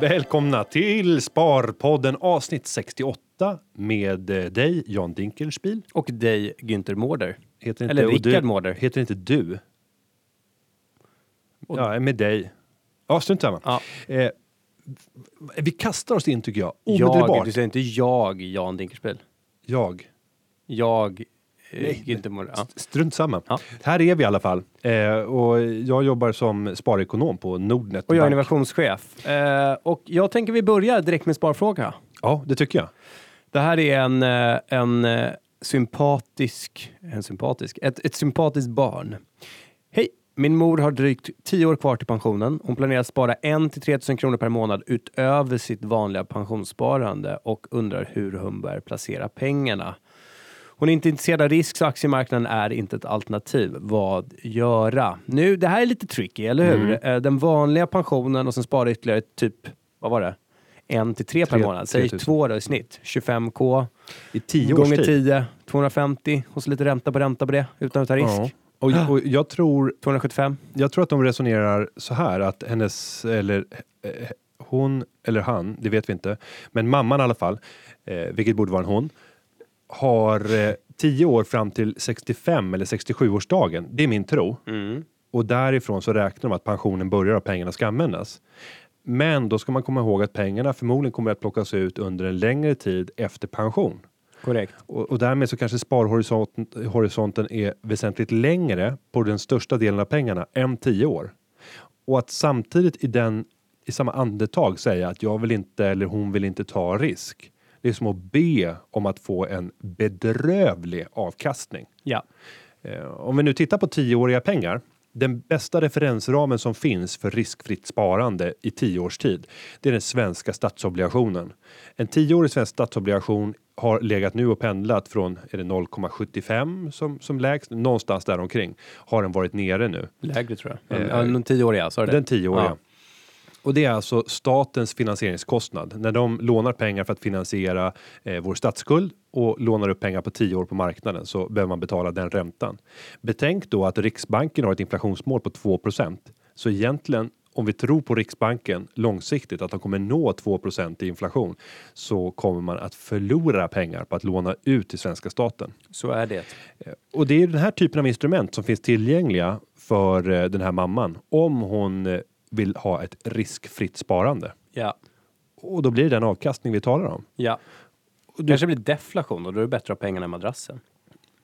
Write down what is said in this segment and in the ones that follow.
Välkomna till Sparpodden avsnitt 68 med dig Jan Dinkelspiel. Och dig Günther Mårder. Heter Eller Rickard Mårder. Heter inte du? Och- Ja, med dig. Ja, strunt samma. Ja. Eh, vi kastar oss in tycker jag, Jag, omedelbart. du säger inte jag Jan Dinkelspiel. Jag. Jag eh, Nej, Günther Mårder. Ja. Strunt samma. Ja. Här är vi i alla fall. Eh, och jag jobbar som sparekonom på Nordnet Och jag är Bank. innovationschef. Eh, och jag tänker vi börjar direkt med sparfråga. Ja, det tycker jag. Det här är en, eh, en eh, sympatisk, en sympatisk, ett, ett sympatiskt barn. Min mor har drygt 10 år kvar till pensionen. Hon planerar att spara 1 till 3 000 kronor per månad utöver sitt vanliga pensionssparande och undrar hur hon bör placera pengarna. Hon är inte intresserad av risk så aktiemarknaden är inte ett alternativ. Vad göra? Nu, det här är lite tricky, eller hur? Eh, Den vanliga pensionen och sen spara ytterligare typ, vad var det? En till tre per månad. Säg 3000. två då i snitt. 25k. I tio Gånger tid. 10, 250 och så lite ränta på ränta på det utan att ta risk. Ja. Och, och jag tror 275. Jag tror att de resonerar så här att hennes eller eh, hon eller han, det vet vi inte, men mamman i alla fall, eh, vilket borde vara en hon, har eh, 10 år fram till 65 eller 67 årsdagen. Det är min tro. Mm. Och därifrån så räknar de att pensionen börjar och pengarna ska användas. Men då ska man komma ihåg att pengarna förmodligen kommer att plockas ut under en längre tid efter pension. Korrekt. Och, och därmed så kanske sparhorisonten horisonten är väsentligt längre på den största delen av pengarna än 10 år. Och att samtidigt i den i samma andetag säga att jag vill inte eller hon vill inte ta risk. Det är som att be om att få en bedrövlig avkastning. Ja. Eh, om vi nu tittar på 10-åriga pengar. Den bästa referensramen som finns för riskfritt sparande i 10 års tid. Det är den svenska statsobligationen. En 10-årig svensk statsobligation har legat nu och pendlat från är det 0,75 som, som lägst, någonstans där omkring har den varit nere nu. Lägre tror jag. Eh, någon tioåriga, sa du det? Den 10-åriga. Ja. Och det är alltså statens finansieringskostnad. När de lånar pengar för att finansiera eh, vår statsskuld och lånar upp pengar på 10 år på marknaden så behöver man betala den räntan. Betänk då att Riksbanken har ett inflationsmål på 2% Så egentligen om vi tror på Riksbanken långsiktigt att de kommer nå 2% i inflation så kommer man att förlora pengar på att låna ut till svenska staten. Så är det. Och det är den här typen av instrument som finns tillgängliga för eh, den här mamman om hon eh, vill ha ett riskfritt sparande. Ja. Och då blir det den avkastning vi talar om. Ja. Och Kanske blir deflation och då är det bättre att ha pengarna i madrassen.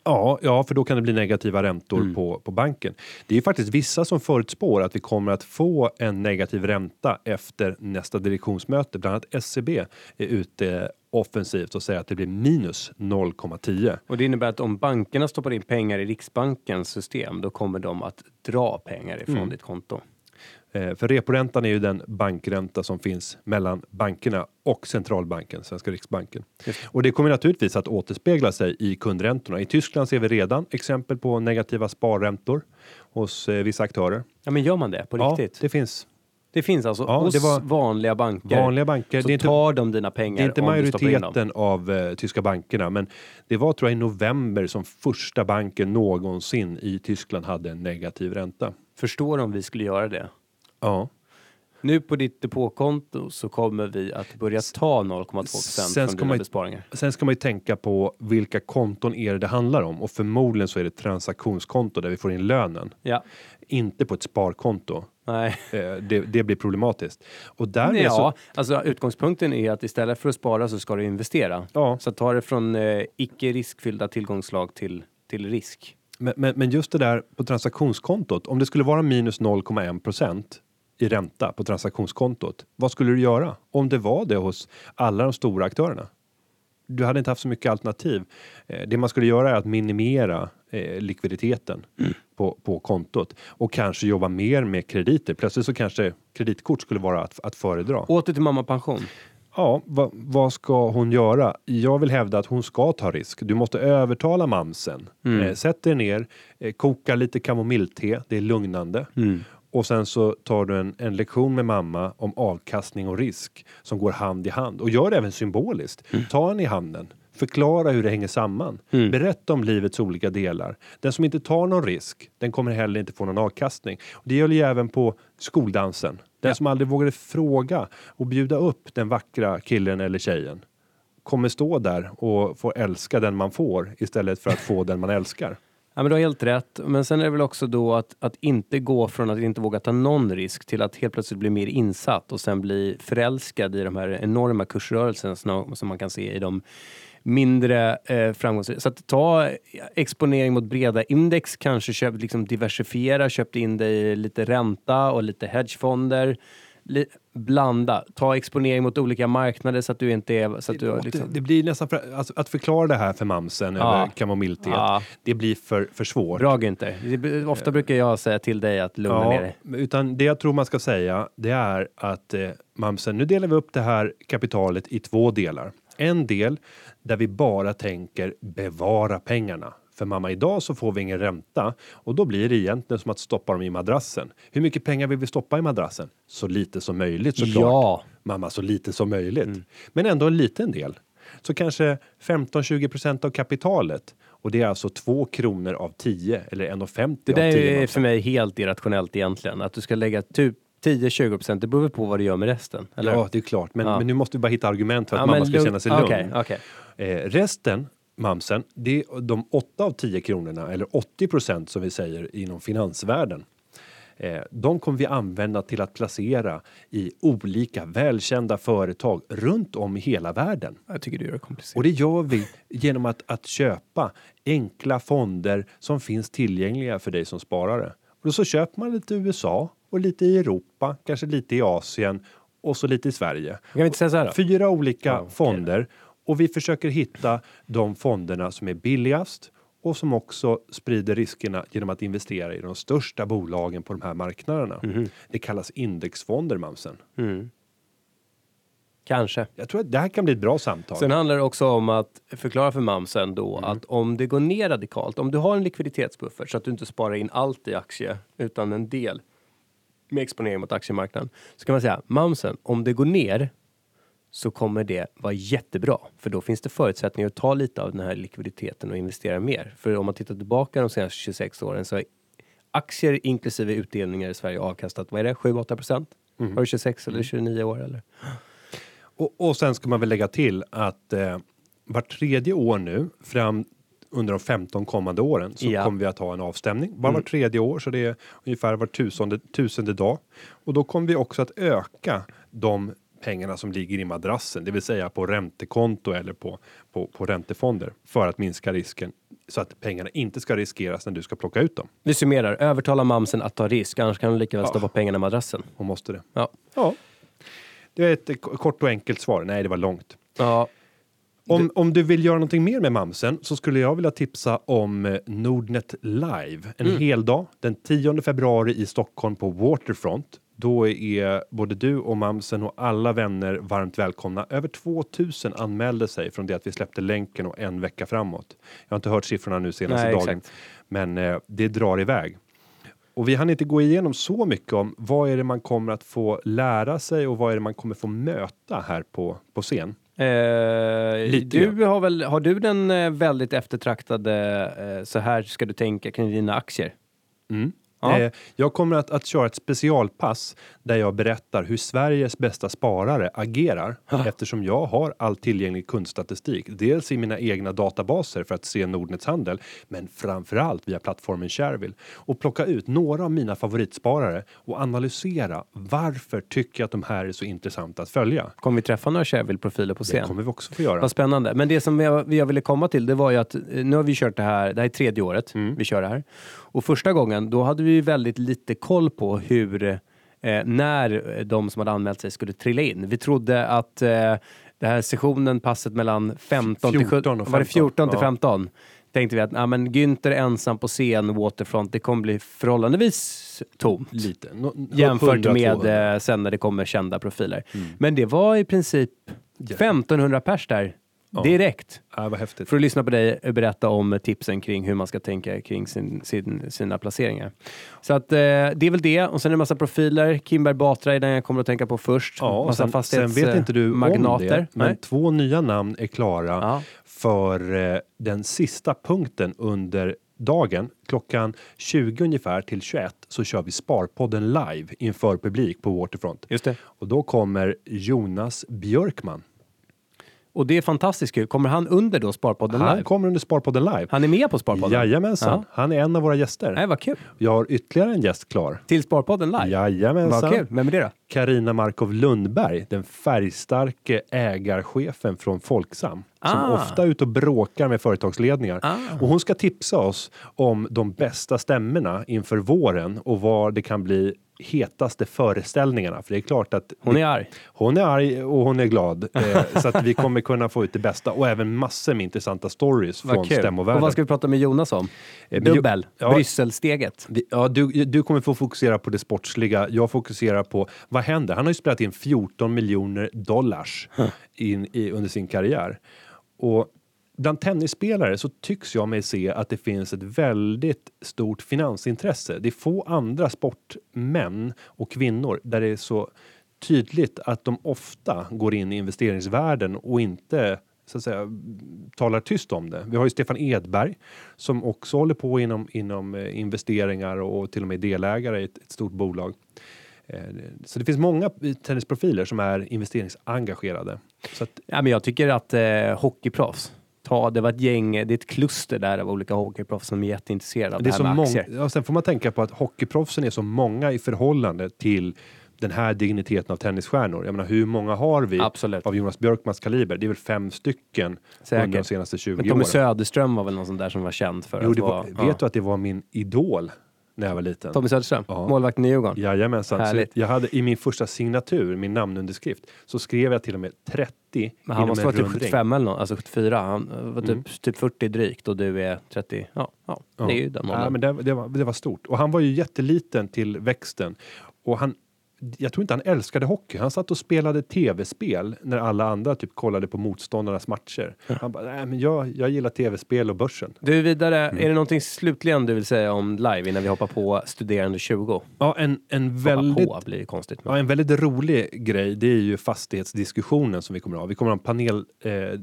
Ja, ja, för då kan det bli negativa räntor Mm. på, på banken. Det är faktiskt vissa som förutspår att vi kommer att få en negativ ränta efter nästa direktionsmöte. Bland annat SCB är ute offensivt och säger att det blir minus 0,10. Och det innebär att om bankerna stoppar in pengar i Riksbankens system, då kommer de att dra pengar ifrån Mm. ditt konto. Eh, för reporäntan är ju den bankränta som finns mellan bankerna och centralbanken, Svenska Riksbanken. Just. Och det kommer naturligtvis att återspegla sig i kundräntorna. I Tyskland ser vi redan exempel på negativa sparräntor hos eh, vissa aktörer. Ja, men gör man det på Ja, riktigt? det... det finns finns alltså Ja, hos det var- vanliga banker. vanliga banker. så Det är inte, tar de dina pengar det är inte majoriteten av eh, tyska bankerna, men det var tror jag i november som första banken någonsin i Tyskland hade en negativ ränta. Förstår om vi skulle göra det. Ja. Nu på ditt depåkonto så kommer vi att börja ta 0,2 Sen procent ska från man dina ju- besparingar. Sen ska man ju tänka på vilka konton är det det handlar om och förmodligen så är det transaktionskonto där vi får in lönen. Ja, Inte på ett sparkonto. nej. Eh, Det, det blir problematiskt. Och därmed Ja, så, alltså utgångspunkten är att istället för att spara så ska du investera. ja, Så ta det från eh, icke riskfyllda tillgångsslag till, till risk. men, men, men just det där på transaktionskontot, om det skulle vara minus 0,1 procent i ränta på transaktionskontot, vad skulle du göra om det var det hos alla de stora aktörerna? Du hade inte haft så mycket alternativ. Eh, Det man skulle göra är att minimera eh, likviditeten på, på kontot och kanske jobba mer med krediter. Plötsligt så kanske kreditkort skulle vara att, att föredra. Åter till mamma pension. Ja, vad, vad ska hon göra? Jag vill hävda att hon ska ta risk. Du måste övertala mamsen. Mm. Eh, sätt dig ner, eh, koka lite kamomillte, det är lugnande. Mm. Och sen så tar du en, en lektion med mamma om avkastning och risk som går hand i hand. Och gör det även symboliskt. Mm. Ta henne i handen. Förklara hur det hänger samman. Mm. Berätta om livets olika delar. Den som inte tar någon risk, den kommer heller inte få någon avkastning. Det gäller ju även på skoldansen. Den Ja. som aldrig vågade fråga och bjuda upp den vackra killen eller tjejen kommer stå där och få älska den man får istället för att få den man älskar. Ja, men du har helt rätt. Men sen är det väl också då att, att inte gå från att inte våga ta någon risk till att helt plötsligt bli mer insatt och sen bli förälskad i de här enorma kursrörelserna som man kan se i de mindre eh, framgångsrika. Så att ta exponering mot breda index, kanske köp, liksom diversifiera, köpt in dig i lite ränta och lite hedgefonder. Blanda, ta exponering mot olika marknader så att du inte är... Så att du har det, liksom, det blir nästan för, alltså, att förklara det här för mamsen Ja. eller kamomillteet. Ja. Det blir för, för svårt. Bra Günther. Det- Ofta brukar jag säga till dig att lugna ner dig. utan det jag tror man ska säga det är att eh, mamsen, nu delar vi upp det här kapitalet i två delar. En del där vi bara tänker bevara pengarna. För mamma, idag så får vi ingen ränta och då blir det egentligen som att stoppa dem i madrassen. Hur mycket pengar vill vi stoppa i madrassen? Så lite som möjligt såklart. Ja. Mamma, så lite som möjligt. Men ändå en liten del. Så kanske 15-20% av kapitalet. Och det är alltså 2 kronor av 10 eller 1,50 Det av där 10. är för mig helt irrationellt egentligen. Att du ska lägga typ 10-20 procent, det beror på vad du gör med resten. Eller? Ja, det är klart. Men, Ja. men nu måste vi bara hitta argument för att Ja, mamma ska känna sig lugn. Okej, okej. Eh, resten, mamsen, det är de 8 av 10 kronorna, eller 80 procent som vi säger inom finansvärlden. Eh, de kommer vi använda till att placera i olika välkända företag runt om i hela världen. Jag tycker du gör det komplicerat. Och det gör vi genom att, att köpa enkla fonder som finns tillgängliga för dig som sparare. Och då så köper man lite i USA och lite i Europa, kanske lite i Asien och så lite i Sverige. Kan vi inte säga så här då? Fyra olika Ja, okej. fonder och vi försöker hitta de fonderna som är billigast och som också sprider riskerna genom att investera i de största bolagen på de här marknaderna. Mhm. Det kallas indexfonder, Mamsen. Mm. Kanske. Jag tror att det här kan bli ett bra samtal. Sen handlar det också om att förklara för mamsen då Mm. att om det går ner radikalt, om du har en likviditetsbuffert så att du inte sparar in allt i aktie utan en del med exponering mot aktiemarknaden. Så kan man säga, mamsen, om det går ner så kommer det vara jättebra. För då finns det förutsättningar att ta lite av den här likviditeten och investera mer. För om man tittar tillbaka de senaste 26 åren så har aktier inklusive utdelningar i Sverige avkastat, vad är det, 7-8 procent? Mm. Har du 26 eller 29 år eller? Och, och sen ska man väl lägga till att eh, var tredje år nu fram under de 15 kommande åren så Ja. kommer vi att ha en avstämning. Bara var Mm. tredje år så det är ungefär var tusende, tusende dag. Och då kommer vi också att öka de pengarna som ligger i madrassen, det vill säga på räntekonto eller på, på, på räntefonder för att minska risken så att pengarna inte ska riskeras när du ska plocka ut dem. Vi summerar, övertala mamsen att ta risk, annars kan du lika väl Ja. stoppa pengarna i madrassen. Och måste det. Ja. Ja. Det är ett kort och enkelt svar. Nej, det var långt. Ja, Om, om du vill göra någonting mer med Mamsen så skulle jag vilja tipsa om eh, Nordnet Live. En Mm. hel dag den 10 februari i Stockholm på Waterfront. Då är både du och Mamsen och alla vänner varmt välkomna. Över 2000 anmälde sig från det att vi släppte länken och en vecka framåt. Jag har inte hört siffrorna nu senaste Nej, dagen, exakt. men eh, det drar iväg. Och vi hann inte gå igenom så mycket om vad är det man kommer att få lära sig och vad är det man kommer få möta här på, på scen. Eh, du har väl, har du den eh, väldigt eftertraktade, eh, så här ska du tänka kring dina aktier? Mm. Ja. Eh, jag kommer att, att köra ett specialpass där jag berättar hur Sveriges bästa sparare agerar eftersom jag har all tillgänglig kundstatistik. Dels i mina egna databaser för att se Nordnets handel, men framförallt via plattformen Shareville och plocka ut några av mina favoritsparare och analysera varför tycker jag att de här är så intressanta att följa. Kommer vi träffa några Shareville-profiler på Det scen? kommer vi också få göra. Vad spännande. Men det som jag, jag ville komma till, det var ju att nu har vi kört det här, det här är tredje året Mm. vi kör det här. Och första gången, då hade vi ju väldigt lite koll på hur, eh, när de som hade anmält sig skulle trilla in. Vi trodde att eh, det här sessionen, passet mellan 15 till 14 17, och var det 14 till ja. 15? Tänkte vi att ah, men Günther ensam på scen, Waterfront, det kommer bli förhållandevis tomt. Lite. Nå- Jämfört 100, med 200. eh, sen när det kommer kända profiler. Men det var i princip 1500 pers där direkt. Ja, vad häftigt. För att lyssna på dig berätta om tipsen kring hur man ska tänka kring sin, sin, sina placeringar. Så att eh, det är väl det. Och sen är det en massa profiler. Kimberg Batra är den jag kommer att tänka på först. Ja, och massa sen, sen vet inte du om magnater. det, men Nej. två nya namn är klara Ja. för eh, den sista punkten under dagen. Klockan 20 ungefär till 21 så kör vi Sparpodden live inför publik på Waterfront. Just det. Och då kommer Jonas Björkman. Och det är fantastiskt kul. Kommer han under då Sparpodden Han live? kommer under Sparpodden live. Han är med på Sparpodden? Jajamensan, Ja. han är en av våra gäster. Nej, vad kul. Jag har ytterligare en gäst klar. Till Sparpodden live? Jajamensan. Vad kul. Vem är det då? Karina Markov Lundberg, den färgstarke ägarchefen från Folksam. Som Ah. ofta är ute och bråkar med företagsledningar. Ah. Och hon ska tipsa oss om de bästa stämmorna inför våren och var det kan bli hetaste föreställningarna. För det är klart att Hon är arg. hon är arg och hon är glad. Eh, så att vi kommer kunna få ut det bästa och även massor med intressanta stories från Vad kul. Och stämmovärlden. vad ska vi prata med Jonas om? Eh, Dubbel. Ja. Brysselsteget. Ja, du, du kommer få fokusera på det sportsliga. Jag fokuserar på vad händer? Han har ju spelat in 14 miljoner dollars in, i, under sin karriär. Och bland tennisspelare så tycks jag mig se att det finns ett väldigt stort finansintresse. Det är få andra sportmän och kvinnor där det är så tydligt att de ofta går in i investeringsvärlden och inte så att säga talar tyst om det. Vi har ju Stefan Edberg som också håller på inom, inom eh, investeringar och till och med delägare i ett, ett stort bolag. Eh, så det finns många tennisprofiler som är investeringsengagerade. Så att, Ja, men jag tycker att eh, hockeyproffs, ta, det var ett gäng, det är ett kluster där av olika hockeyproffs som är jätteintresserade av det det, är här så med aktier. ja, sen får man tänka på att hockeyproffsen är så många i förhållande till den här digniteten av tennisstjärnor. Jag menar, hur många har vi Absolut. av Jonas Björkmans kaliber? Det är väl fem stycken under de Säkert. senaste 20 Men Tommy åren. Söderström var väl någon sån där som var känd för Jo, att det var, vara... vet ja. du att det var min idol när jag var liten? Tommy Söderström, Ja. målvakten i Djurgården. Jajamensan. Så Härligt. jag hade i min första signatur, min namnunderskrift, så skrev jag till och med 30 Men han måste vara typ rund ring. 75 eller något, alltså 74. Han var typ, Mm. typ 40 drygt och du är 30. Ja, ja. Ja. det är ju den Ja, men det, det, var, det var stort. Och han var ju jätteliten till växten. Och han, jag tror inte han älskade hockey. Han satt och spelade tv-spel när alla andra typ kollade på motståndarnas matcher. Han bara, nej men jag, jag gillar tv-spel och börsen. Du vidare, Mm. är det någonting slutligen du vill säga om live innan vi hoppar på Studerande 20? Ja, en, en Hoppa väldigt på blir konstigt. Men... Ja, en väldigt rolig grej, det är ju fastighetsdiskussionen som vi kommer att ha. Vi kommer att ha en panel, eh,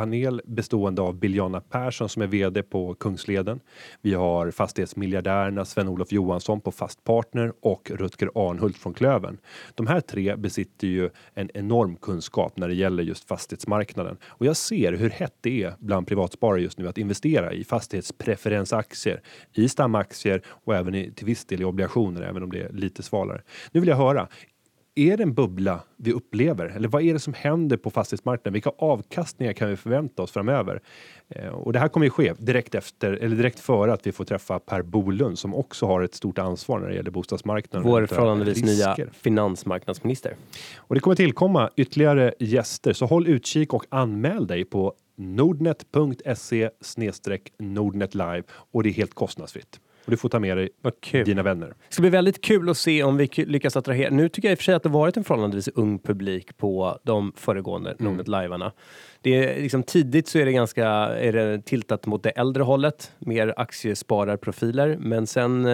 panel bestående av Biljana Persson som är VD på Kungsleden. Vi har fastighetsmiljardärerna Sven-Olof Johansson på fastpartner och Rutger Arnhult från Klövern. De här tre besitter ju en enorm kunskap när det gäller just fastighetsmarknaden och jag ser hur hett det är bland privatsparare just nu att investera i fastighetspreferensaktier, i stamaktier och även i, till viss del i obligationer, även om det är lite svalare. Nu vill jag höra, är det en bubbla vi upplever? Eller vad är det som händer på fastighetsmarknaden? Vilka avkastningar kan vi förvänta oss framöver? Eh, och det här kommer ju ske direkt efter eller direkt före att vi får träffa Per Bolund som också har ett stort ansvar när det gäller bostadsmarknaden. Vår förhållandevis nya finansmarknadsminister. Och det kommer tillkomma ytterligare gäster så håll utkik och anmäl dig på nordnet.se nordnetlive och det är helt kostnadsfritt. Och du får ta med dig dina vänner. Det ska bli väldigt kul att se om vi lyckas attrahera. Nu tycker jag i och för sig att det varit en förhållandevis ung publik på de föregående Mm. Nordnet Livearna. Det är liksom tidigt så är det ganska är det tiltat mot det äldre hållet, mer aktiespararprofiler. Men sen eh,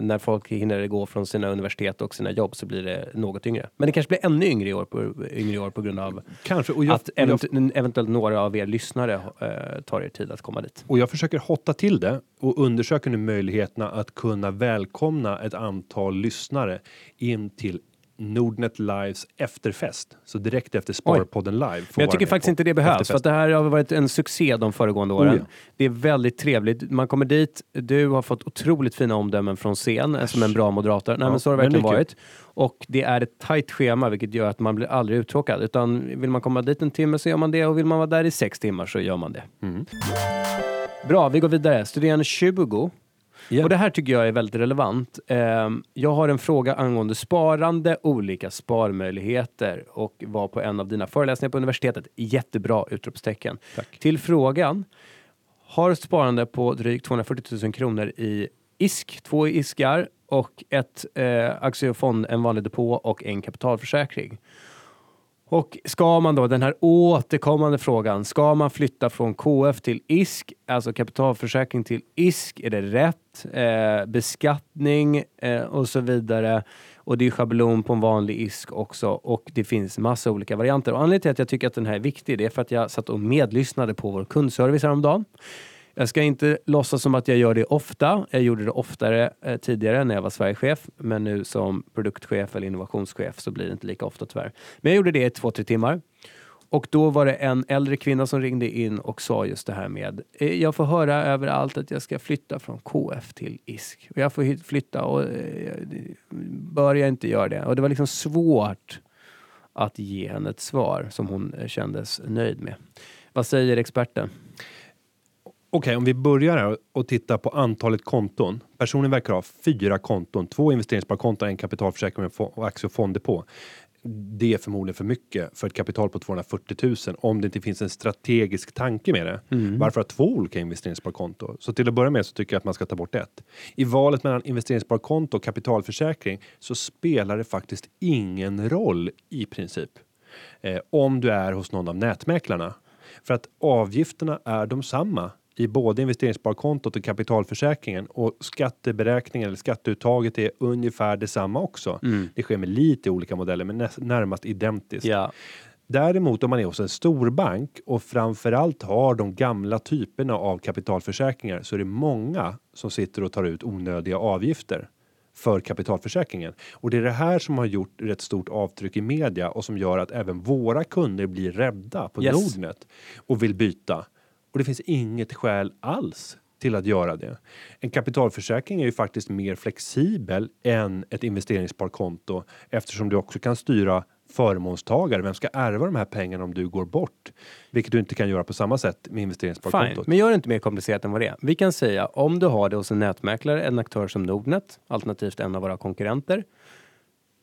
när folk hinner gå från sina universitet och sina jobb så blir det något yngre. Men det kanske blir ännu yngre i år på, yngre år på grund av Kanske. Och jag, att jag event- eventuellt några av er lyssnare eh, tar er tid att komma dit. Och jag försöker hotta till det och undersöker nu möjligheterna att kunna välkomna ett antal lyssnare in till Nordnet Lives efterfest. Så direkt efter Sparpodden Live. Men jag tycker faktiskt inte det behövs, för efterfesten. att det här har varit en succé de föregående åren. Oh ja. Det är väldigt trevligt. Man kommer dit, du har fått otroligt fina omdömen från scen, eh, som en bra moderator. Nej, Ja, men så har det verkligen varit. Och det är ett tajt schema, vilket gör att man blir aldrig uttråkad. Utan vill man komma dit en timme så gör man det och vill man vara där i sex timmar så gör man det. Mm. Bra, vi går vidare. Studerande 20. Ja. Och det här tycker jag är väldigt relevant. Ehm, jag har en fråga angående sparande, olika sparmöjligheter och var på en av dina föreläsningar på universitetet. Jättebra utropstecken. Tack. Till frågan. Har sparande på drygt 240 000 kronor i ISK, två ISKar och ett eh, aktiefond, en vanlig depå och en kapitalförsäkring. Och ska man då, den här återkommande frågan, ska man flytta från KF till ISK, alltså kapitalförsäkring till ISK, är det rätt? Eh, beskattning eh, och så vidare. Och det är schablon på en vanlig ISK också och det finns massa olika varianter. Och anledningen till att jag tycker att den här är viktig, det är för att jag satt och medlyssnade på vår kundservice häromdagen. Jag ska inte låtsas som att jag gör det ofta. Jag gjorde det oftare eh, tidigare när jag var Sverigechef, men nu som produktchef eller innovationschef så blir det inte lika ofta tyvärr. Men jag gjorde det i två, tre timmar. Och då var det en äldre kvinna som ringde in och sa just det här med eh, jag får höra överallt att jag ska flytta från KF till ISK. Och jag får flytta och eh, bör jag inte göra det? Och det var liksom svårt att ge henne ett svar som hon eh, kändes nöjd med. Vad säger experten? Okej, om vi börjar här och tittar på antalet konton. Personen verkar ha fyra konton, två investeringssparkonton, en kapitalförsäkring och aktie och fonddepå. Det är förmodligen för mycket för ett kapital på 240 000 om det inte finns en strategisk tanke med det. Varför ha två olika investeringssparkonto? Så till att börja med så tycker jag att man ska ta bort ett. I valet mellan investeringssparkonto och kapitalförsäkring så spelar det faktiskt ingen roll i princip eh, om du är hos någon av nätmäklarna. För att avgifterna är de samma i både investeringssparkontot och kapitalförsäkringen och skatteberäkningen eller skatteuttaget är ungefär detsamma också. Det sker med lite olika modeller, men närmast identiskt. Ja, Däremot om man är hos en storbank och framförallt har de gamla typerna av kapitalförsäkringar så är det många som sitter och tar ut onödiga avgifter för kapitalförsäkringen. Och det är det här som har gjort rätt stort avtryck i media och som gör att även våra kunder blir rädda på Yes. Nordnet och vill byta. Och det finns inget skäl alls till att göra det. En kapitalförsäkring är ju faktiskt mer flexibel än ett investeringssparkonto eftersom du också kan styra förmånstagare. Vem ska ärva de här pengarna om du går bort? Vilket du inte kan göra på samma sätt med fine. investeringssparkontot. Men gör det inte mer komplicerat än vad det är. Vi kan säga om du har det hos en nätmäklare, en aktör som Nordnet, alternativt en av våra konkurrenter,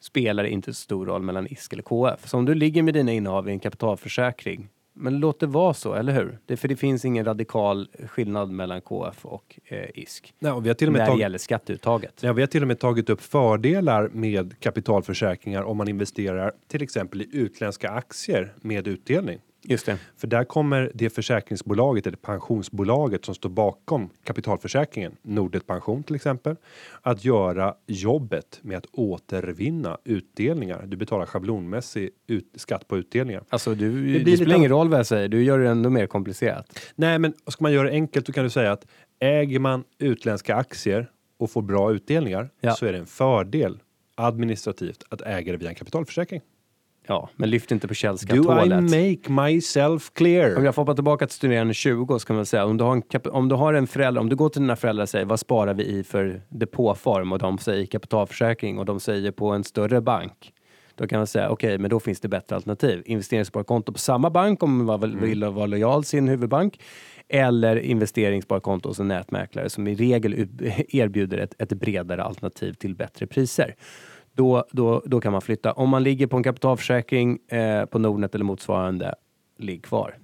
spelar det inte så stor roll mellan ISK eller KF. Så om du ligger med dina innehav i en kapitalförsäkring, men låt det vara så, eller hur? Det, för det finns ingen radikal skillnad mellan KF och eh, ISK Nej, och vi har till och med när det gäller skatteuttaget. Ja, vi har till och med tagit upp fördelar med kapitalförsäkringar om man investerar till exempel i utländska aktier med utdelning. Just det. För där kommer det försäkringsbolaget eller pensionsbolaget som står bakom kapitalförsäkringen, Nordnet Pension till exempel, att göra jobbet med att återvinna utdelningar. Du betalar schablonmässig ut, skatt på utdelningar. Alltså, du, blir det, lite spelar ingen roll vad jag säger, du gör det ändå mer komplicerat. Nej, men ska man göra det enkelt då kan du säga att äger man utländska aktier och får bra utdelningar Ja. så är det en fördel administrativt att äga det via en kapitalförsäkring. Ja, men lyft inte på Do I källskatthålet. make myself clear? Om jag får hoppa tillbaka till studerande 20 så kan man säga om du har en, om du har en förälder, om du går till dina föräldrar och säger vad sparar vi i för depåform och de säger kapitalförsäkring och de säger på en större bank. Då kan man säga okej, men då finns det bättre alternativ. Investeringssparkonto på samma bank om man vill, vill vara lojal sin huvudbank. Eller investeringssparkonto hos en nätmäklare som i regel erbjuder ett, ett bredare alternativ till bättre priser. Då, då, då kan man flytta. Om man ligger på en kapitalförsäkring eh, på Nordnet eller motsvarande, ligg kvar.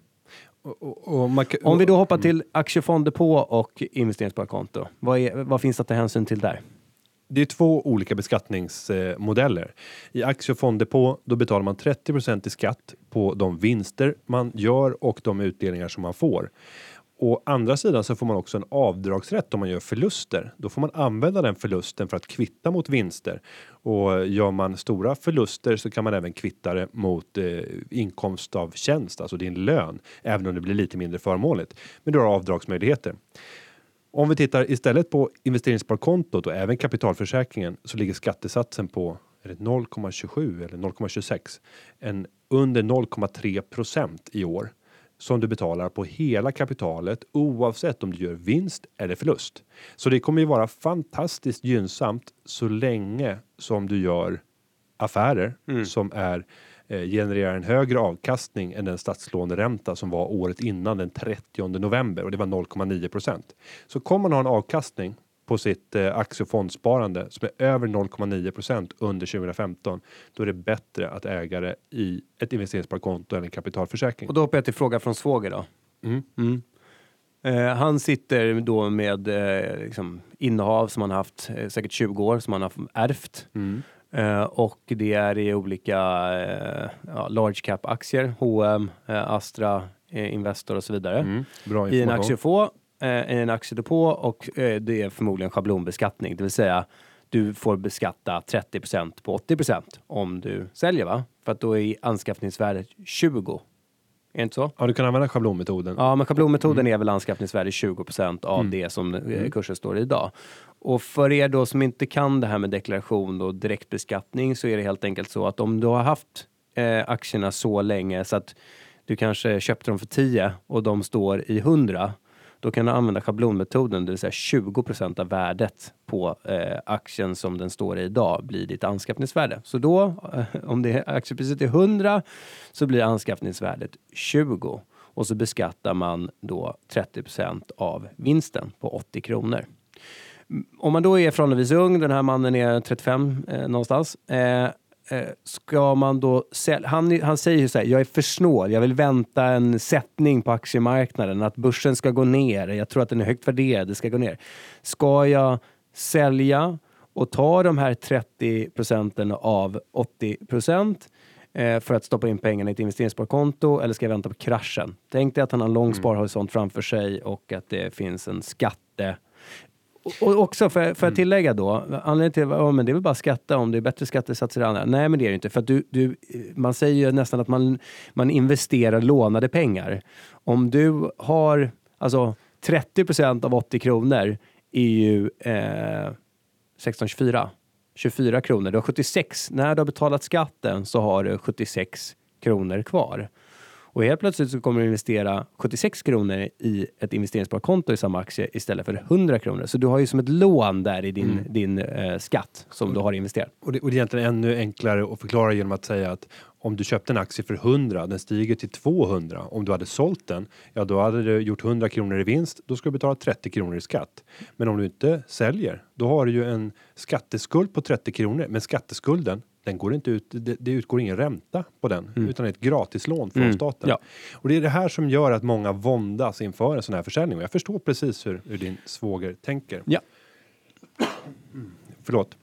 Och- och- och Om vi då hoppar till aktiefonder på och investeringssparkonto. Vad, är, vad finns det att ta hänsyn till där? Det är två olika beskattningsmodeller. I aktie och fonddepå då betalar man 30 i skatt på de vinster man gör och de utdelningar som man får. Å andra sidan så får man också en avdragsrätt om man gör förluster. Då får man använda den förlusten för att kvitta mot vinster. Och gör man stora förluster så kan man även kvitta det mot eh, inkomst av tjänst, alltså din lön, även om det blir lite mindre förmånligt. Men du har avdragsmöjligheter. Om vi tittar istället på investeringssparkontot och även kapitalförsäkringen så ligger skattesatsen på 0,27 eller 0,26 en under 0,3 i år som du betalar på hela kapitalet oavsett om du gör vinst eller förlust. Så det kommer ju vara fantastiskt gynnsamt så länge som du gör affärer som är eh, genererar en högre avkastning än den statslåneränta som var året innan den 30 november och det var 0,9 procent. Så kommer man ha en avkastning på sitt eh, aktie och fondsparande som är över 0,9 procent under 2015, då är det bättre att äga det i ett investeringssparkonto eller en kapitalförsäkring. Och då hoppar jag till fråga från svåger då. Mm. Mm. Eh, han sitter då med eh, liksom, innehav som han haft eh, säkert 20 år som han har ärvt. Mm. Eh, och det är i olika eh, ja, large cap-aktier, H&M, eh, Astra, Investor och så vidare. Mm, I en information. Eh, i en aktiedepå och eh, det är förmodligen schablonbeskattning, det vill säga du får beskatta 30% på 80% om du säljer va? För att då är anskaffningsvärdet 20. Är det inte så? Ja, du kan använda schablonmetoden. Ja, men schablonmetoden är väl anskaffningsvärde 20% av Mm. det som eh, kursen står i idag. Och för er då som inte kan det här med deklaration och direktbeskattning så är det helt enkelt så att om du har haft eh, aktierna så länge så att du kanske köpte dem för 10 och de står i 100 då kan du använda schablonmetoden, det vill säga 20% av värdet på eh, aktien som den står i idag blir ditt anskaffningsvärde. Så då, eh, om det är, aktiepriset är 100 så blir anskaffningsvärdet 20 och så beskattar man då 30% av vinsten på 80 kronor. Mm, om man då är förhållandevis ung, den här mannen är 35 eh, någonstans, eh, ska man då sälja? Han, han säger ju så här, jag är för snål, jag vill vänta en sättning på aktiemarknaden, att börsen ska gå ner, jag tror att den är högt värderad, det ska gå ner. Ska jag sälja och ta de här 30 procenten av 80 procent eh, för att stoppa in pengarna i ett investeringssparkonto eller ska jag vänta på kraschen? Tänk dig att han har en lång sparhorisont framför sig och att det finns en skatte och- också, för, för att tillägga då, anledningen till att men det är väl bara skatta om det är bättre skattesatser än andra. Nej, men det är det inte. För att du, du, man säger ju nästan att man, man investerar lånade pengar. Om du har, alltså 30 procent av 80 kronor är ju eh, 1624. 24 kronor. Du har 76. När du har betalat skatten så har du 76 kronor kvar. Och helt plötsligt så kommer du investera 76 kronor i ett investeringssparkonto i samma aktie istället för 100 kronor. Så du har ju som ett lån där i din, din eh, skatt som du har investerat. Och det, och det är egentligen ännu enklare att förklara genom att säga att om du köpte en aktie för 100, den stiger till 200. Om du hade sålt den, ja då hade du gjort 100 kronor i vinst, då ska du betala 30 kronor i skatt. Men om du inte säljer, då har du ju en skatteskuld på 30 kronor, men skatteskulden den går inte ut, det, det utgår ingen ränta på den, utan ett gratislån från Mm, staten. ja. Och det är det här som gör att många våndas inför en sån här försäljning. Och jag förstår precis hur, hur din svåger tänker. Ja. Förlåt.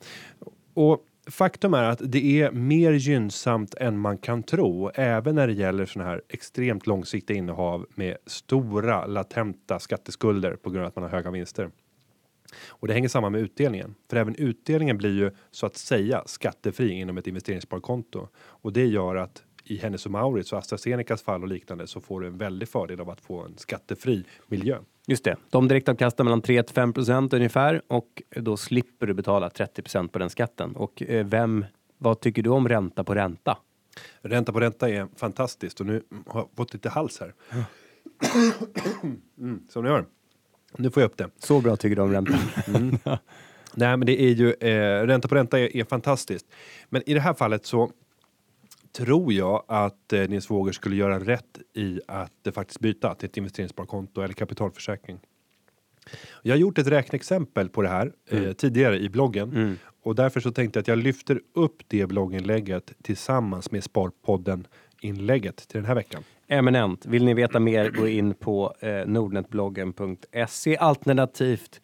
Och faktum är att det är mer gynnsamt än man kan tro, även när det gäller såna här extremt långsiktiga innehav med stora latenta skatteskulder på grund av att man har höga vinster. Och det hänger samman med utdelningen, för även utdelningen blir ju så att säga skattefri inom ett investeringssparkonto och det gör att i Hennes och Mauritz och AstraZenecas fall och liknande så får du en väldig fördel av att få en skattefri miljö. Just det. De direktavkastar mellan 3 till 5 procent ungefär och då slipper du betala 30 procent på den skatten. Och eh, vem, vad tycker du om ränta på ränta? Ränta på ränta är fantastiskt och nu har jag fått lite hals här. Mm, som ni hör. Nu får jag upp det. Så bra tycker du om ränta? Nej, men det är ju eh, ränta på ränta är, är fantastiskt. Men i det här fallet så tror jag att eh, din svåger skulle göra rätt i att eh, faktiskt byta till ett investeringssparkonto eller kapitalförsäkring. Jag har gjort ett räkneexempel på det här eh, tidigare i bloggen och därför så tänkte jag att jag lyfter upp det blogginlägget tillsammans med Sparpodden inlägget till den här veckan. Eminent. Vill ni veta mer, gå in på eh, nordnetbloggen.se alternativt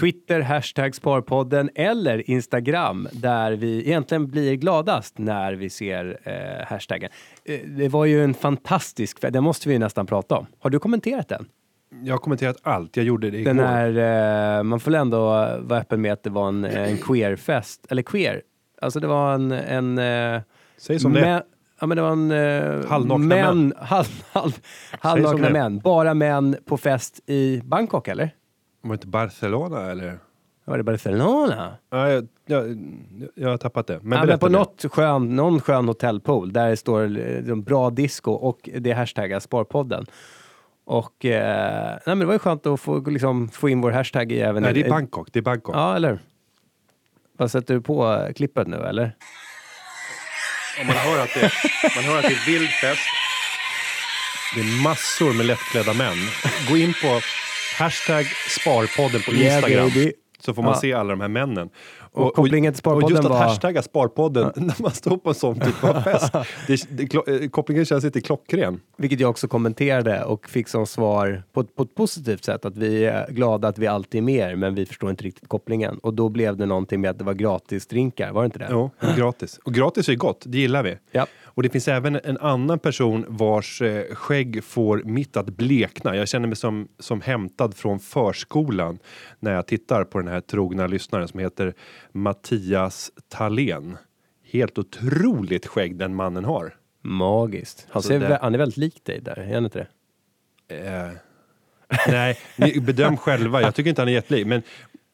Twitter, hashtag Sparpodden eller Instagram där vi egentligen blir gladast när vi ser eh, hashtaggen. Eh, det var ju en fantastisk, den måste vi ju nästan prata om. Har du kommenterat den? Jag har kommenterat allt. Jag gjorde det igår. Den är, eh, man får ändå vara öppen med att det var en, en queerfest, eller queer. Alltså det var en, en eh, Säg som det Ja men det var en... Eh, Halvnakna män. Halv, halv, som halvnakna det män. Bara män på fest i Bangkok eller? Var det inte Barcelona eller? Var det Barcelona? Ja, jag, jag, jag har tappat det. Men, ja, men på nu. något skön, någon skön hotellpool där det står eh, bra disco och det hashtaggar Sparpodden. Och eh, nej, men det var ju skönt att få, liksom, få in vår hashtag i även... Nej, det är Bangkok. Det är Bangkok. Ja, eller? Vad sätter du på eh, klippet nu eller? Och man, hör att det, man hör att det är vild fest. Det är massor med lättklädda män. Gå in på hashtag Sparpodden på Instagram. så får man Ja. se alla de här männen. Och kopplingen till och Sparpodden just att var- hashtagga Sparpodden när man står på en sån typ av fest. Det, det, eh, kopplingen känns inte klockren. Vilket jag också kommenterade och fick som svar på, på ett positivt sätt att vi är glada att vi alltid är med men vi förstår inte riktigt kopplingen. Och då blev det någonting med att det var gratis drinkar, var det inte det? Jo, och gratis. Och gratis är gott, det gillar vi. Ja. Och det finns även en annan person vars eh, skägg får mitt att blekna. Jag känner mig som, som hämtad från förskolan när jag tittar på den här trogna lyssnaren som heter Mattias Thalén. Helt otroligt skägg den mannen har. Magiskt. Han, Så ser, det- han är väldigt lik dig där, är han inte det? Eh, nej, ni bedöm själva. Jag tycker inte han är jättelik. Men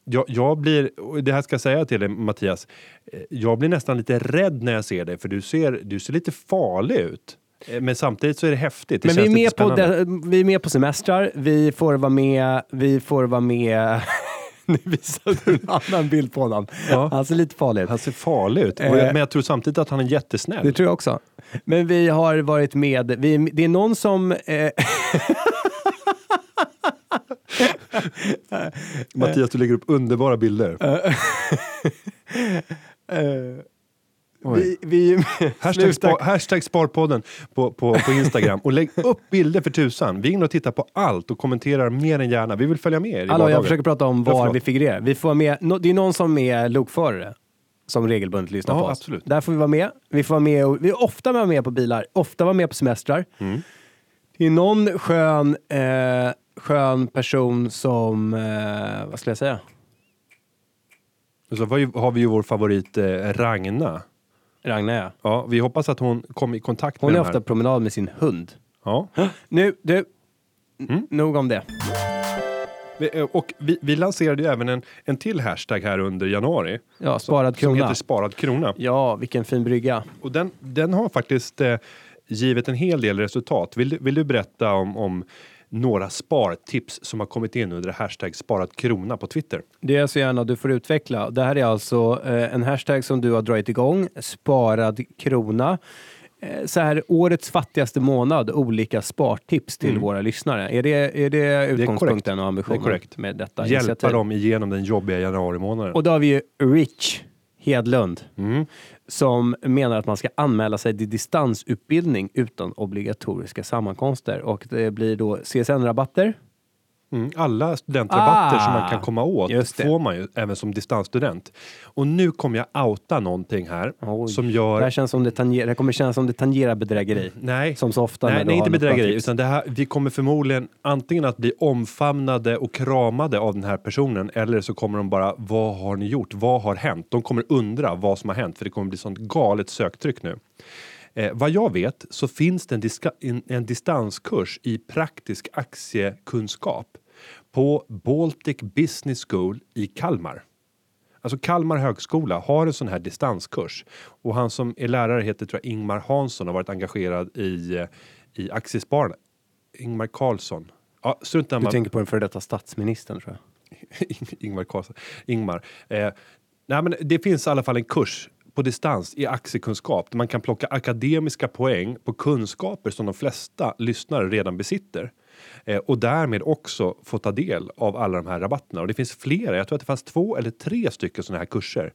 jag, jag blir, det här ska jag säga till dig Mattias, eh, jag blir nästan lite rädd när jag ser dig för du ser, du ser lite farlig ut. Eh, Men samtidigt så är det häftigt. Det Men vi är, med på vi är med på semestrar, vi får vara med, vi får vara med... nu visar du en annan bild på honom. Ja. Han ser lite farlig ut. Han ser farlig ut. Eh. men jag tror samtidigt att han är jättesnäll. Det tror jag också. Men vi har varit med, vi, det är någon som... Eh, Mattias, du lägger upp underbara bilder. vi, vi, Hashtag, spar, hashtag Sparpodden på, på, på Instagram och lägg upp bilder för tusan. Vi är inne och tittar på allt och kommenterar mer än gärna. Vi vill följa med er i Hallå, jag försöker prata om var vi figurerar. Vi får med, nå- det är någon som är lokförare som regelbundet lyssnar Ja, på oss. absolut. Där får vi vara med. Vi får vara med och, vi är ofta med, med på bilar, ofta vara med på semestrar. Mm. Det är någon skön, eh, skön person som, eh, vad skulle jag säga? Och så var ju- har vi ju vår favorit eh, Ragna. Ragnar ja. Ja, vi hoppas att hon kom i kontakt Hon med är den ofta här. promenad med sin hund. Ja. Nu, du. Mm. Nog om det. Vi- eh, Och vi, vi lanserade ju även en, en till hashtag här under januari. Ja, sparad Som krona. heter sparad krona. Ja, vilken fin brygga. Och den, den har faktiskt eh, givit en hel del resultat. Vill, du- vill du berätta om, om några spartips som har kommit in under hashtag sparad krona på Twitter? Det är så gärna du får utveckla. Det här är alltså eh, en hashtag som du har dragit igång, sparad krona. Eh, så här, årets fattigaste månad, olika spartips till Mm. våra lyssnare. Är det, är det utgångspunkten och ambitionen Det är korrekt. med detta Hjälpa initiativ? dem igenom den jobbiga januari månaden. Och då har vi ju Rich Hedlund Mm. som menar att man ska anmäla sig till distansutbildning utan obligatoriska sammankomster. Och det blir då CSN-rabatter. Mm, alla studentrabatter Ah, som man kan komma åt det. får man ju även som distansstudent. Och nu kommer jag outa någonting här Oj. som Det, gör... här känns som det, tangerar, det kommer kännas som det tangerar bedrägeri. Nej, Som så ofta nej, nej inte bedrägeri, utan det här, vi kommer förmodligen antingen att bli omfamnade och kramade av den här personen eller så kommer de bara, vad har ni gjort? Vad har hänt? De kommer undra vad som har hänt för det kommer bli sånt galet söktryck nu. Eh, vad jag vet så finns det en, diska, en, en distanskurs i praktisk aktiekunskap på Baltic Business School i Kalmar. Alltså Kalmar högskola har en sån här distanskurs och han som är lärare heter tror jag Ingmar Hansson har varit engagerad i, eh, i Aktiespararna. Ingmar Karlsson. Ja, strunt Du tänker på den före detta statsministern tror jag. Ingmar Karlsson. Ingmar. Eh, nej, men det finns i alla fall en kurs på distans i aktiekunskap där man kan plocka akademiska poäng på kunskaper som de flesta lyssnare redan besitter. Eh, och därmed också få ta del av alla de här rabatterna. Och det finns flera, jag tror att det fanns två eller tre stycken sådana här kurser.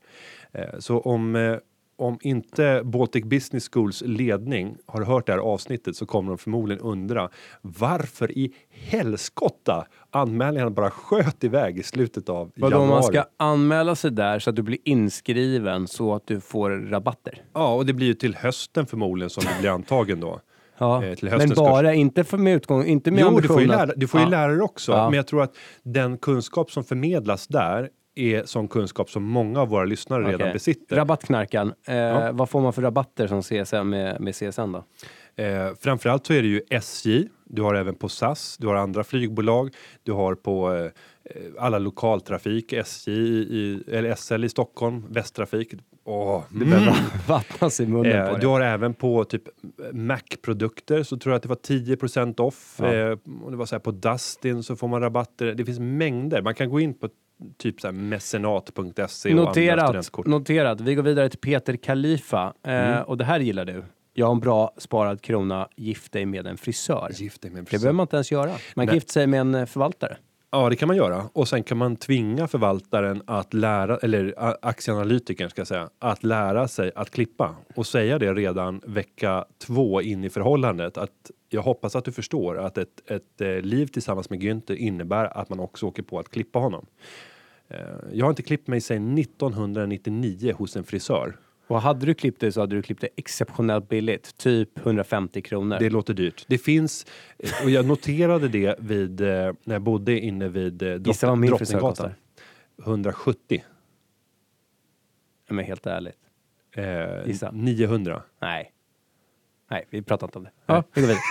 Eh, så om eh, om inte Baltic Business Schools ledning har hört det här avsnittet så kommer de förmodligen undra varför i helskotta anmälningarna bara sköt iväg i slutet av Vadå januari. man ska anmäla sig där så att du blir inskriven så att du får rabatter? Ja, och det blir ju till hösten förmodligen som du blir antagen då. Ja, Eh, men bara inte för med utgång, inte med Jo, du får ju, lära, du får ju Ja. lärare också, Ja. men jag tror att den kunskap som förmedlas där är sån kunskap som många av våra lyssnare redan Okej. besitter. Rabattknarkan, eh, Ja. vad får man för rabatter som CSN med, med CSN då? Eh, framförallt så är det ju SJ, du har även på SAS, du har andra flygbolag, du har på eh, alla lokaltrafik, SJ i, eller SL i Stockholm, Västtrafik. Åh, Det behöver vattnas i munnen Eh, på du det. har även på typ Mac-produkter så tror jag att det var 10% off. Ja. Eh, och det var så här på Dustin så får man rabatter. Det finns mängder. Man kan gå in på typ så mecenat.se och andra Noterat, studentkort. noterat. Vi går vidare till Peter Khalifa. Eh, Mm. Och det här gillar du. Jag har en bra sparad krona, gift dig med en frisör. Gift dig med en Det frisör. behöver man inte ens göra. Man kan gifta sig med en eh, förvaltare. Ja, det kan man göra och sen kan man tvinga förvaltaren att lära eller aktieanalytikern ska jag säga att lära sig att klippa och säga det redan vecka två in i förhållandet att jag hoppas att du förstår att ett, ett eh, liv tillsammans med Günther innebär att man också åker på att klippa honom. Eh, jag har inte klippt mig sedan 1999 hos en frisör. Och hade du klippt dig så hade du klippt dig exceptionellt billigt. Typ 150 kronor. Det låter dyrt. Det finns och jag noterade det vid eh, när jag bodde inne vid eh, Gissa vad min frisör kostar? 170. Ja, Men helt ärligt. Eh, Gissa. 900. Nej. Nej, vi pratar inte om det. Ja, vi går vidare.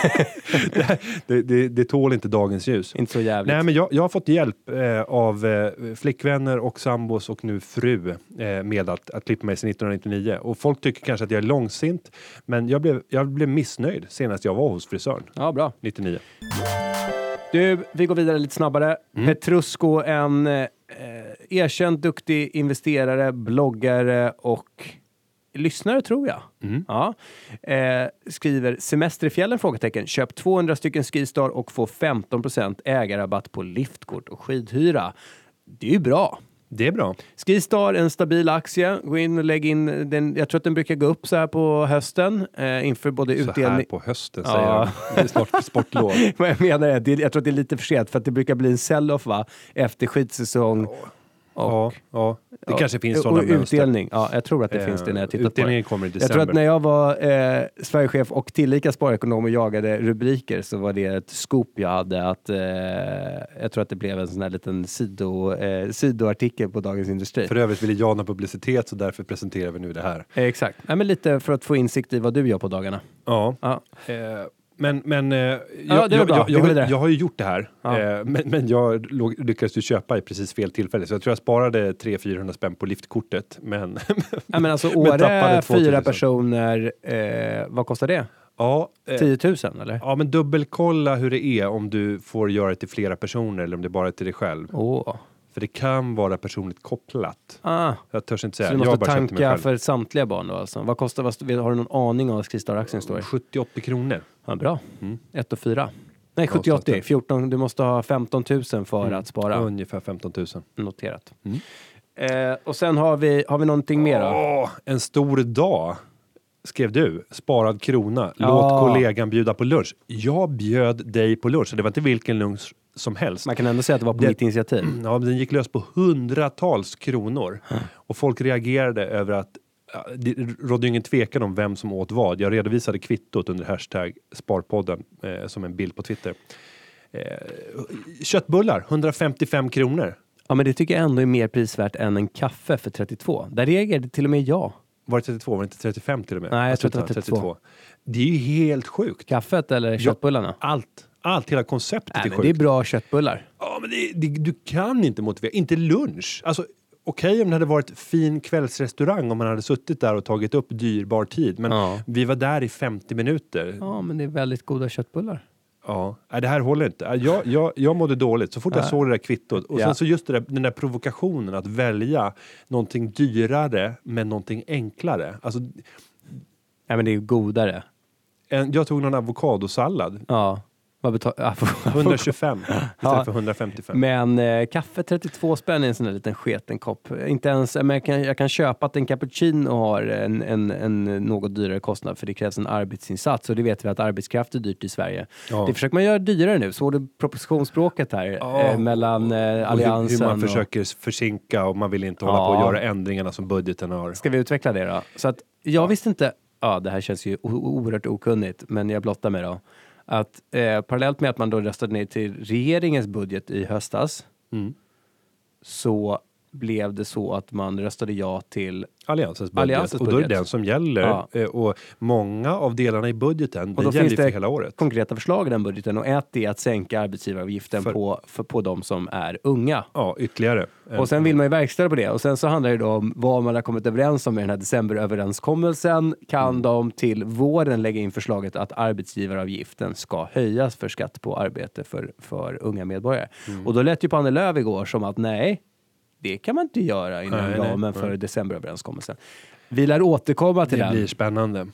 Det, det, det tål inte dagens ljus. Inte så jävligt. Nej, men jag, jag har fått hjälp eh, av eh, flickvänner och sambos och nu fru eh, med att, att klippa mig sedan 1999. Och folk tycker kanske att jag är långsint, men jag blev, jag blev missnöjd senast jag var hos frisören. Ja, bra. 99. Du, vi går vidare lite snabbare. Mm. Petrusco, en eh, erkänt duktig investerare, bloggare och lyssnare tror jag. Mm. Ja. Eh, skriver semester i fjällen? Frågetecken. Köp 200 stycken Skistar och få 15% ägarrabatt på liftkort och skidhyra. Det är ju bra. Det är bra. Skistar, en stabil aktie. Gå in och lägg in den. Jag tror att den brukar gå upp så här på hösten eh, inför både Så här utdelning. på hösten Ja. säger jag. Det är snart sportlov. Vad jag menar är, jag tror att det är lite för sent för att det brukar bli en sell-off va? Efter skidsäsong. Ja, ja, det Ja, kanske finns sådana mönster. utdelning. Ja, jag tror att det Eh, finns det när jag tittar på det. Kommer i Jag december. tror att när jag var eh, Sverigechef och tillika sparekonom och jagade rubriker så var det ett scoop jag hade att eh, jag tror att det blev en sån här liten sido, eh, sidoartikel på Dagens Industri. För övrigt vill jag ha publicitet så därför presenterar vi nu det här. Eh, exakt. Nej, men lite för att få insikt i vad du gör på dagarna. Ja, Ja. Men, men eh, jag, var jag, jag, jag, jag har ju gjort det här, Ja. eh, men, men jag lyckades ju köpa i precis fel tillfälle. Så jag tror jag sparade 300-400 spänn på liftkortet. Men Ja, men alltså Åre, 2000. fyra personer, eh, vad kostar det? ja, eh, 10 000 eller? ja, men dubbelkolla hur det är om du får göra det till flera personer eller om det bara är till dig själv. Åh. För det kan vara personligt kopplat. Ah, Jag törs inte så säga. du jag har måste tanka för samtliga barn då alltså? Vad kostar, vad, har du någon aning om Skistar-aktien står i? 70-80 kronor. Ja, bra. Mm. 1 och 4. Nej, Ja, 70-80. statligt. 14, du måste ha 15 000 för Mm. att spara. Ungefär 15 000. Noterat. Mm. Eh, och sen har vi, har vi någonting mer då? Åh, en stor dag, skrev du. Sparad krona. Låt Ja. kollegan bjuda på lunch. Jag bjöd dig på lunch. Det var inte vilken lunch som helst. Man kan ändå säga att det var på Det- mitt initiativ. Ja, men den gick lös på hundratals kronor. Och folk reagerade över att ja, det rådde ingen tvekan om vem som åt vad. Jag redovisade kvittot under hashtag Sparpodden eh, som en bild på Twitter. Eh, köttbullar, 155 kronor. Ja, men det tycker jag ändå är mer prisvärt än en kaffe för 32. Där reagerade till och med jag. Var det 32? Var det inte 35 till och med? Nej, jag tror att det var 32. Det är ju helt sjukt. Kaffet eller köttbullarna? Allt, allt, hela konceptet Nej, är men sjukt. det är bra köttbullar. Ja, men det, det, du kan inte motivera, inte lunch. Alltså, okej om det hade varit fin kvällsrestaurang om man hade suttit där och tagit upp dyrbar tid. Men Ja. vi var där i 50 minuter. Ja. Ja, men det är väldigt goda köttbullar. Nej, det här håller inte. Jag, jag, jag mådde dåligt så fort jag såg det där kvittot. Och Ja. sen så just där, den där provokationen att välja någonting dyrare men någonting enklare. Alltså, Nej, men det är ju godare. en, jag tog någon avokadosallad. Ja. Vad betalar... 125 istället Ja. för 155. Men eh, kaffe 32 spänn är en sån där liten sketen kopp. Inte ens, men jag, kan, jag kan köpa att en cappuccino har en, en, en något dyrare kostnad för det krävs en arbetsinsats och det vet vi att arbetskraft är dyrt i Sverige. Ja. Det försöker man göra dyrare nu. Såg du propositionsspråket här Ja. eh, mellan eh, Och hur, Alliansen hur man och... försöker försinka och man vill inte hålla på och göra ändringarna som budgeten har. Ska vi utveckla det då? Så att jag visste inte, ja det här känns ju oerhört okunnigt, men jag blottar mig då. Att eh, parallellt med att man då röstade ner till regeringens budget i höstas Mm. så blev det så att man röstade ja till Alliansens budget. Alliansens och då är det budget. den som gäller. Ja. Eh, Och många av delarna i budgeten, Och då gäller finns för hela året. konkreta förslag i den budgeten och ett är att sänka arbetsgivaravgiften För- på, för, på de som är unga. Ja, ytterligare. Och sen vill man ju verkställa på det och sen så handlar det då om vad man har kommit överens om i den här decemberöverenskommelsen. Kan Mm. de till våren lägga in förslaget att arbetsgivaravgiften ska höjas för skatt på arbete för, för unga medborgare? Mm. Och då lät ju på Annie Lööf igår som att nej, det kan man inte göra inom Nej, nej, ramen för nej. decemberöverenskommelsen. Vi lär återkomma till Det den. blir spännande.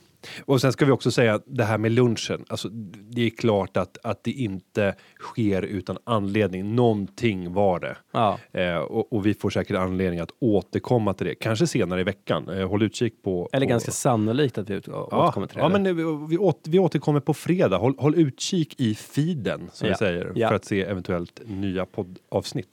Och sen ska vi också säga det här med lunchen. Alltså, det är klart att, att det inte sker utan anledning. Någonting var det. Ja. Eh, och, och vi får säkert anledning att återkomma till det. Kanske senare i veckan. Eh, håll utkik på... Eller på... ganska sannolikt att vi ut- Ja, återkommer till det. ja men vi, vi, åter, vi återkommer på fredag. Håll, håll utkik i feeden som Ja. vi säger för att se eventuellt nya poddavsnitt.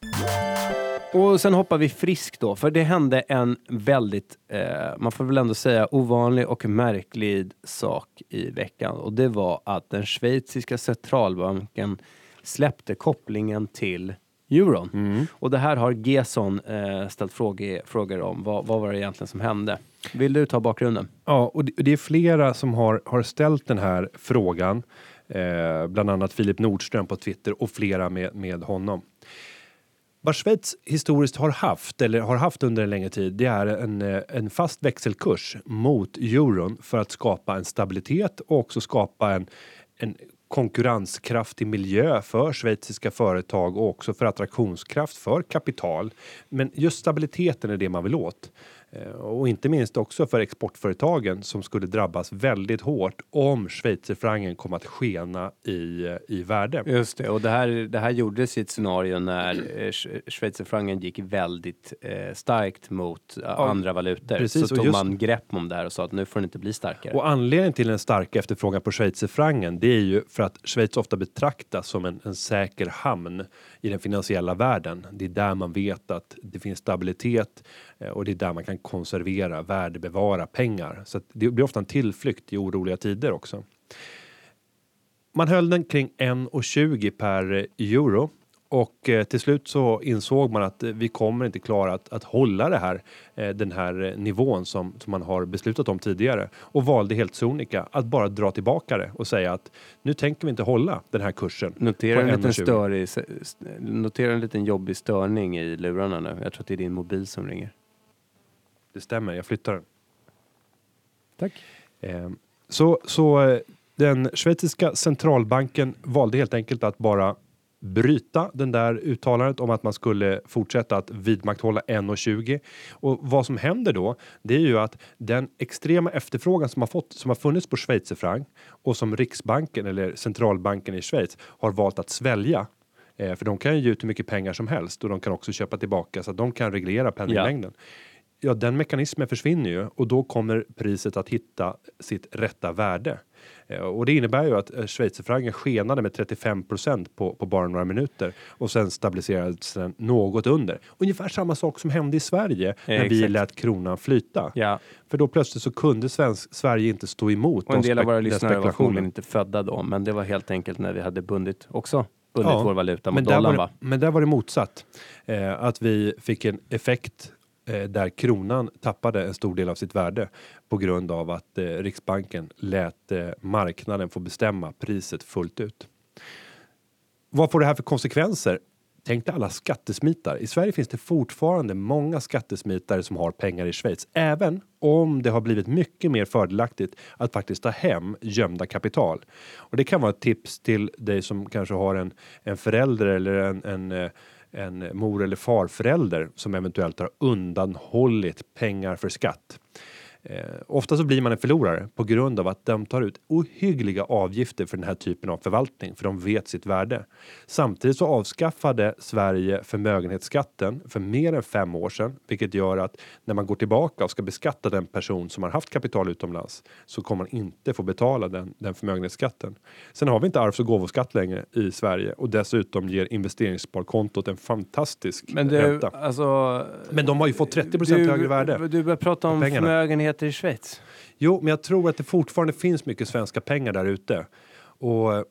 Och sen hoppar vi friskt då, för det hände en väldigt, eh, man får väl ändå säga ovanlig och märklig sak i veckan. Och det var att den schweiziska centralbanken släppte kopplingen till euron. Mm. Och det här har Gesson eh, ställt frågor, frågor om. Vad, vad var det egentligen som hände? Vill du ta bakgrunden? Ja, och det, det är flera som har, har ställt den här frågan. Eh, bland annat Filip Nordström på Twitter och flera med, med honom. Vad Schweiz historiskt har haft, eller har haft under en längre tid, det är en, eh, en fast växelkurs mot euron för att skapa en stabilitet och också skapa en, en konkurrenskraftig miljö för schweiziska företag och också för attraktionskraft för kapital. Men just stabiliteten är det man vill åt. Eh, Och inte minst också för exportföretagen som skulle drabbas väldigt hårt om schweizerfrancen kom att skena i, i värde. Just det, och det här, det här gjordes i ett scenario när eh, Sch- schweizerfrancen gick väldigt eh, starkt mot eh, andra valutor. precis, så tog just- man grepp om det här och sa att nu får det inte bli starkare. Och anledningen till den starka efterfrågan på schweizerfrancen det är ju för att Schweiz ofta betraktas som en, en säker hamn i den finansiella världen. Det är där man vet att det finns stabilitet och det är där man kan konservera, värdebevara pengar. Så att det blir ofta en tillflykt i oroliga tider också. Man höll den kring 1,20 per euro och eh, till slut så insåg man att eh, vi kommer inte klara att, att hålla det här, eh, den här eh, nivån som, som man har beslutat om tidigare och valde helt sonika att bara dra tillbaka det och säga att nu tänker vi inte hålla den här kursen. Notera en, liten 1,20. störig, notera en liten jobbig störning i lurarna nu. Jag tror att det är din mobil som ringer. Det stämmer, jag flyttar den. Tack. Eh, Så, så den schweiziska centralbanken valde helt enkelt att bara bryta den där uttalandet om att man skulle fortsätta att vidmakthålla 1,20 och vad som händer då det är ju att den extrema efterfrågan som har fått som har funnits på schweizerfranc och som Riksbanken eller centralbanken i Schweiz har valt att svälja eh, för de kan ju ge ut hur mycket pengar som helst och de kan också köpa tillbaka så att de kan reglera penningmängden. Ja, den mekanismen försvinner ju och då kommer priset att hitta sitt rätta värde. Eh, Och det innebär ju att eh, schweizerfrancen skenade med 35 på, på bara några minuter och sen stabiliserades den något under. Ungefär samma sak som hände i Sverige när vi exakt. lät kronan flyta. Ja, För då plötsligt så kunde svensk, Sverige inte stå emot och en de del av våra lyssnare var förmodligen inte födda då, men det var helt enkelt när vi hade bundit också bundit Ja, vår valuta mot men där, dollarn va? det, men där var det motsatt. Eh, att vi fick en effekt Eh, där kronan tappade en stor del av sitt värde på grund av att eh, Riksbanken lät eh, marknaden få bestämma priset fullt ut. Vad får det här för konsekvenser? Tänk dig alla skattesmitare. I Sverige finns det fortfarande många skattesmitare som har pengar i Schweiz, även om det har blivit mycket mer fördelaktigt att faktiskt ta hem gömda kapital. Och det kan vara ett tips till dig som kanske har en, en förälder eller en, en eh, en mor eller farförälder som eventuellt har undanhållit pengar för skatt. Eh, ofta så blir man en förlorare på grund av att de tar ut ohyggliga avgifter för den här typen av förvaltning, för de vet sitt värde. Samtidigt så avskaffade Sverige förmögenhetsskatten för mer än fem år sedan, vilket gör att när man går tillbaka och ska beskatta den person som har haft kapital utomlands så kommer man inte få betala den, den förmögenhetsskatten. Sen har vi inte arvs och gåvoskatt längre i Sverige och dessutom ger investeringssparkontot en fantastisk Men du, ränta. alltså... Men de har ju fått 30 du, högre värde. Du börjar prata om pengarna. Förmögenheter i Schweiz. Jo, men jag tror att det fortfarande finns mycket svenska pengar där ute. Och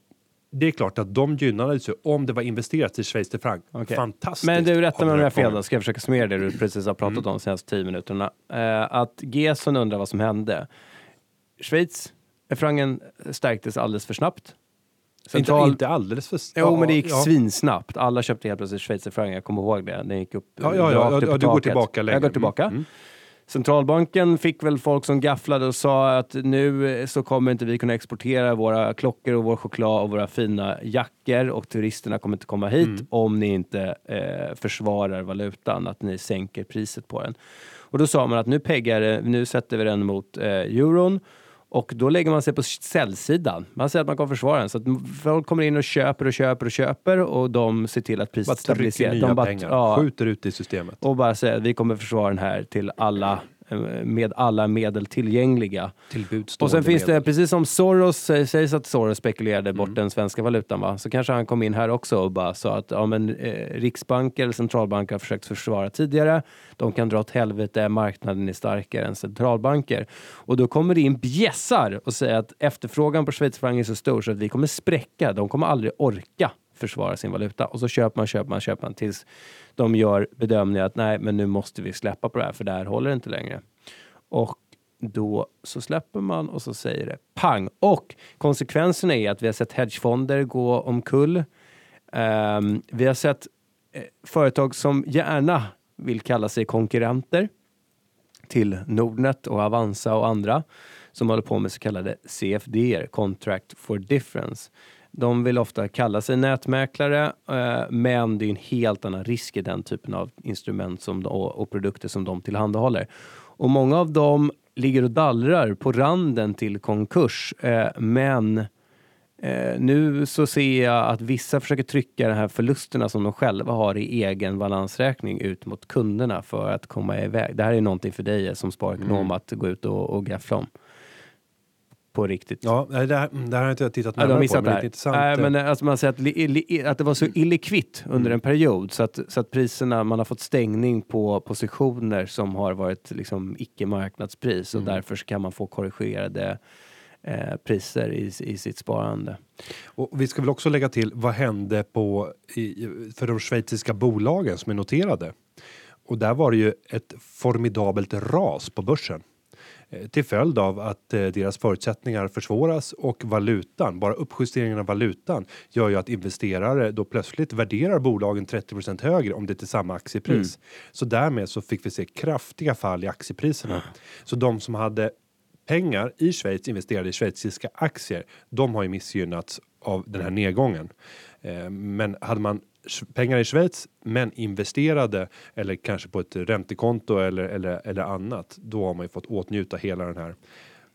det är klart att de gynnades ju om det var investerat i schweizerfranc. Okej. Fantastiskt. Men du, rätta mig om jag har fel då, ska jag försöka summera det du precis har pratat Mm. om de senaste tio minuterna. Eh, att Gesson undrar vad som hände. Schweiz, eh, francen stärktes alldeles för snabbt. Inte, Central- inte alldeles för... Jo, men det gick ja. svinsnabbt. Alla köpte helt plötsligt schweizerfranc, jag kommer ihåg det. Den gick upp Ja, ja, ja, ja, i du går tillbaka längre. Jag går tillbaka. Mm, mm. Centralbanken fick väl folk som gafflade och sa att nu så kommer inte vi kunna exportera våra klockor och vår choklad och våra fina jackor och turisterna kommer inte komma hit Mm. om ni inte eh, försvarar valutan, att ni sänker priset på den. Och då sa man att nu peggar nu sätter vi den mot eh, euron och då lägger man sig på säljsidan. Man säger att man kommer försvara den. Så att folk kommer in och köper och köper och köper och de ser till att priset stabiliseras. De bara- pengar, ja, skjuter ut i systemet. och bara säger att vi kommer försvara den här till alla, med alla medel tillgängliga. Till Och sen finns det, precis som Soros, eh, sägs att Soros spekulerade bort Mm. den svenska valutan va? Så kanske han kom in här också och bara sa att ja, men, eh, riksbanker eller centralbanker har försökt försvara tidigare. De kan dra åt helvete, marknaden är starkare än centralbanker. Och då kommer det in bjässar och säger att efterfrågan på schweizerfranc är så stor så att vi kommer spräcka. De kommer aldrig orka försvara sin valuta. Och så köper man, köper man, köper man tills de gör bedömningen att nej, men nu måste vi släppa på det här för det här håller inte längre. Och då så släpper man och så säger det pang. Och konsekvenserna är att vi har sett hedgefonder gå omkull. Um, vi har sett eh, företag som gärna vill kalla sig konkurrenter till Nordnet och Avanza och andra som håller på med så kallade CFD, Contract for Difference. De vill ofta kalla sig nätmäklare, eh, men det är en helt annan risk i den typen av instrument som och produkter som de tillhandahåller. Och många av dem ligger och dallrar på randen till konkurs, eh, men Eh, nu så ser jag att vissa försöker trycka de här förlusterna som de själva har i egen balansräkning ut mot kunderna för att komma iväg. Det här är någonting för dig som sparekonom Mm. att gå ut och, och gaffla om. På riktigt. Ja, det här, det här har jag inte tittat Ja, närmare på, missat men det är intressant. Nej, eh, men eh, alltså man säger att, li, li, att det var så illikvitt under Mm. en period så att, så att priserna, man har fått stängning på positioner som har varit liksom icke marknadspris och Mm. därför kan man få korrigerade eh, priser i, i sitt sparande. Och vi ska väl också lägga till vad hände på i, för de schweiziska bolagen som är noterade? Och där var det ju ett formidabelt ras på börsen eh, till följd av att eh, deras förutsättningar försvåras och valutan, bara uppjusteringen av valutan gör ju att investerare då plötsligt värderar bolagen 30% högre om det är till samma aktiepris. Så därmed så fick vi se kraftiga fall i aktiepriserna. Så de som hade pengar i Schweiz investerade i schweiziska aktier. De har ju missgynnats av den här nedgången. Eh, men hade man pengar i Schweiz men investerade eller kanske på ett räntekonto eller, eller, eller annat, då har man ju fått åtnjuta hela den här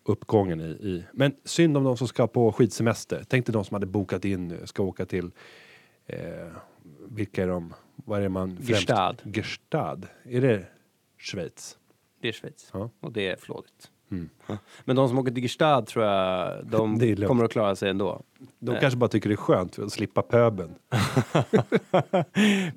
uppgången i, i. Men synd om de som ska på skidsemester. Tänk dig de som hade bokat in nu, ska åka till eh, vilka är de? Vad är det man främst? Gestad. Gestad. Är det Schweiz? Det är Schweiz. Ja. Och det är flådigt. Mm. Men de som åker till Gestad tror jag, de kommer att klara sig ändå. De Nej. kanske bara tycker det är skönt att slippa pöben.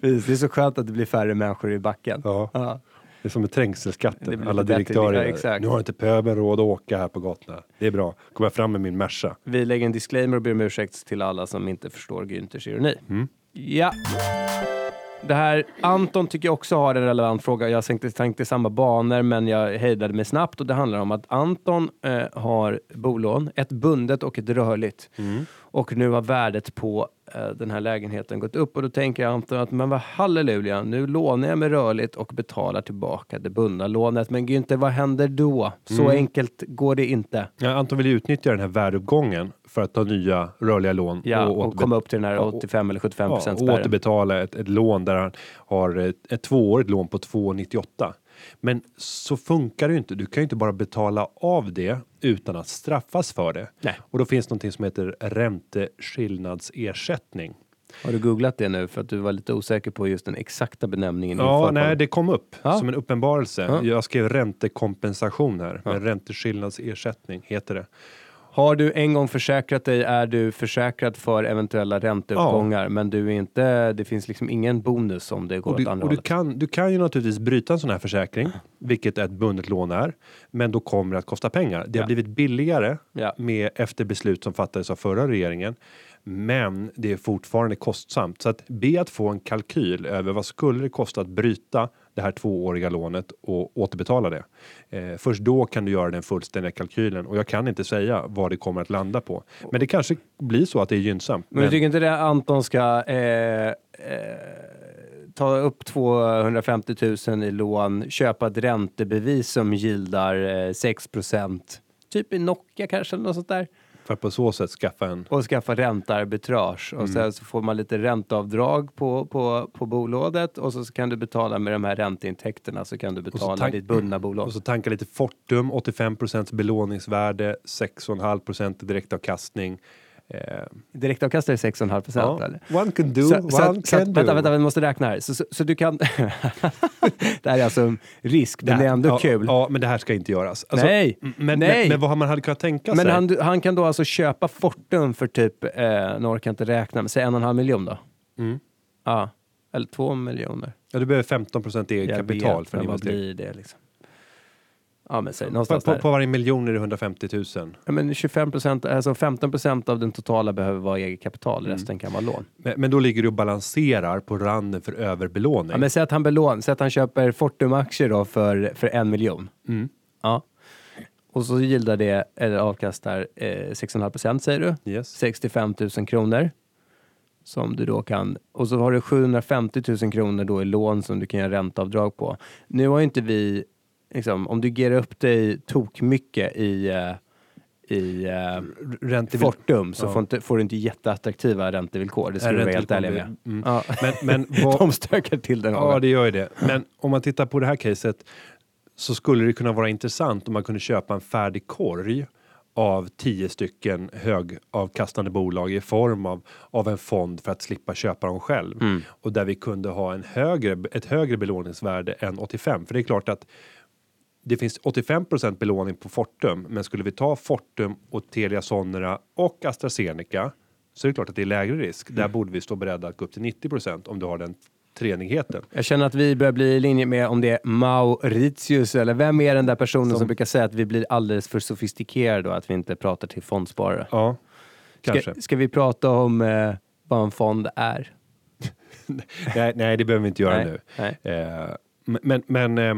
Precis, det är så skönt att det blir färre människor i backen. Ja. Ja. Det är som med trängselskatten. Alla direktörer. ja. Nu har inte pöben råd att åka här på gatorna. Det är bra. Kommer jag fram med min Merca. Vi lägger en disclaimer och ber om ursäkt till alla som inte förstår Günthers ironi. Mm. Ja. Det här, Anton tycker jag också har en relevant fråga. Jag tänkte, tänkte samma banor men jag hejdade mig snabbt och det handlar om att Anton eh, har bolån, ett bundet och ett rörligt. Mm. Och nu har värdet på den här lägenheten gått upp och då tänker jag Anton att men vad halleluja, nu lånar jag med rörligt och betalar tillbaka det bundna lånet. Men Günther, vad händer då? Så Mm. enkelt går det inte. Ja, Anton vill utnyttja den här värdeuppgången för att ta nya rörliga lån Ja, och, återbe- komma upp till den här Ja, och- 85 eller 75 ja, procent och återbetala ett, ett lån där han har ett, ett tvåårigt lån på 2,98. Men så funkar det ju inte. Du kan ju inte bara betala av det utan att straffas för det. Nej. Och då finns någonting som heter ränteskillnadsersättning. Har du googlat det nu för att du var lite osäker på just den exakta benämningen? Ja, nej, det kom upp Ja. som en uppenbarelse. Ja. Jag skrev räntekompensation här, Ja. men ränteskillnadsersättning heter det. Har du en gång försäkrat dig är du försäkrad för eventuella ränteuppgångar men du är inte, det finns liksom ingen bonus om det går Och, åt du, andra och du, hållet. kan, du kan ju naturligtvis bryta en sån här försäkring, vilket ett bundet lån är, men då kommer det att kosta pengar. Det har Ja. blivit billigare Ja. med efter beslut som fattades av förra regeringen. Men det är fortfarande kostsamt så att be att få en kalkyl över vad skulle det kosta att bryta det här tvååriga lånet och återbetala det. Eh, först då kan du göra den fullständiga kalkylen och jag kan inte säga vad det kommer att landa på. Men det kanske blir så att det är gynnsamt. Men du tycker inte det Anton ska eh, eh, ta upp 250 000 i lån, köpa ett räntebevis som gildar eh, 6% typ i Nokia kanske eller något sånt där? För att på så sätt skaffa en... och skaffa räntearbitrage. Och Mm. sen så får man lite ränteavdrag på, på, på bolånet och så kan du betala med de här ränteintäkterna så kan du betala ditt bundna bolån. Och så tanka lite Fortum, 85% belåningsvärde, 6,5% i direktavkastning. Eh, Direktavkastare är 6,5 procent. ja. eller? One can do, Så, one så, can så, att- do. vänta, vänta, vi måste räkna här. Så, så, så du kan... det här är alltså en risk, men det är ändå ja, kul. Ja, men det här ska inte göras. Alltså, Nej, Men, nej. Men, men vad man hade kunnat tänka Men sig. han, han kan då alltså köpa Fortum för typ, eh, nu orkar jag inte räkna, men säg en och en halv miljon då? Mm. Ja, eller två miljoner. Ja, du behöver 15 eget Jag kapital vet, för en men vad investering. blir det liksom? Ja, men säg På, på, på varje miljon är det 150 000. Ja, men 25 procent, alltså 15 procent av den totala behöver vara eget kapital, Mm. resten kan vara lån. Men, men då ligger du och balanserar på randen för överbelåning. Ja, men säg att han belån, säg att han köper Fortum-aktier då för, för en miljon. Mm. Ja. Och så gildar det, eller avkastar eh, 6,5 procent säger du. Yes. 65 000 kronor. Som du då kan, och så har du 750 000 kronor då i lån som du kan göra ränteavdrag på. Nu har ju inte vi, liksom, om du ger upp dig tok mycket i, eh, i Ränte Fortum så ja. får, inte, får du inte jättevillkor räntevillkor. Det ska du vara helt ärlig med. Mm. Ja. Men, men vad, De stökar till den. Ja, hålen. det gör ju det. Men om man tittar på det här caset så skulle det kunna vara intressant om man kunde köpa en färdig korg av tio stycken högavkastande bolag i form av, av en fond för att slippa köpa dem själv. Mm. Och där vi kunde ha en högre, ett högre belåningsvärde än 85. För det är klart att det finns 85% belåning på Fortum, men skulle vi ta Fortum och Telia Sonera och AstraZeneca så är det klart att det är lägre risk. Där Mm. borde vi stå beredda att gå upp till 90% om du har den treenigheten. Jag känner att vi börjar bli i linje med om det är Mauritius eller vem är den där personen som, Som- brukar säga att vi blir alldeles för sofistikerade och att vi inte pratar till fondsparare. Ja, kanske. Ska, ska vi prata om eh, vad en fond är? nej, nej, det behöver vi inte göra Nej, nu. nej. Eh, men men, men eh,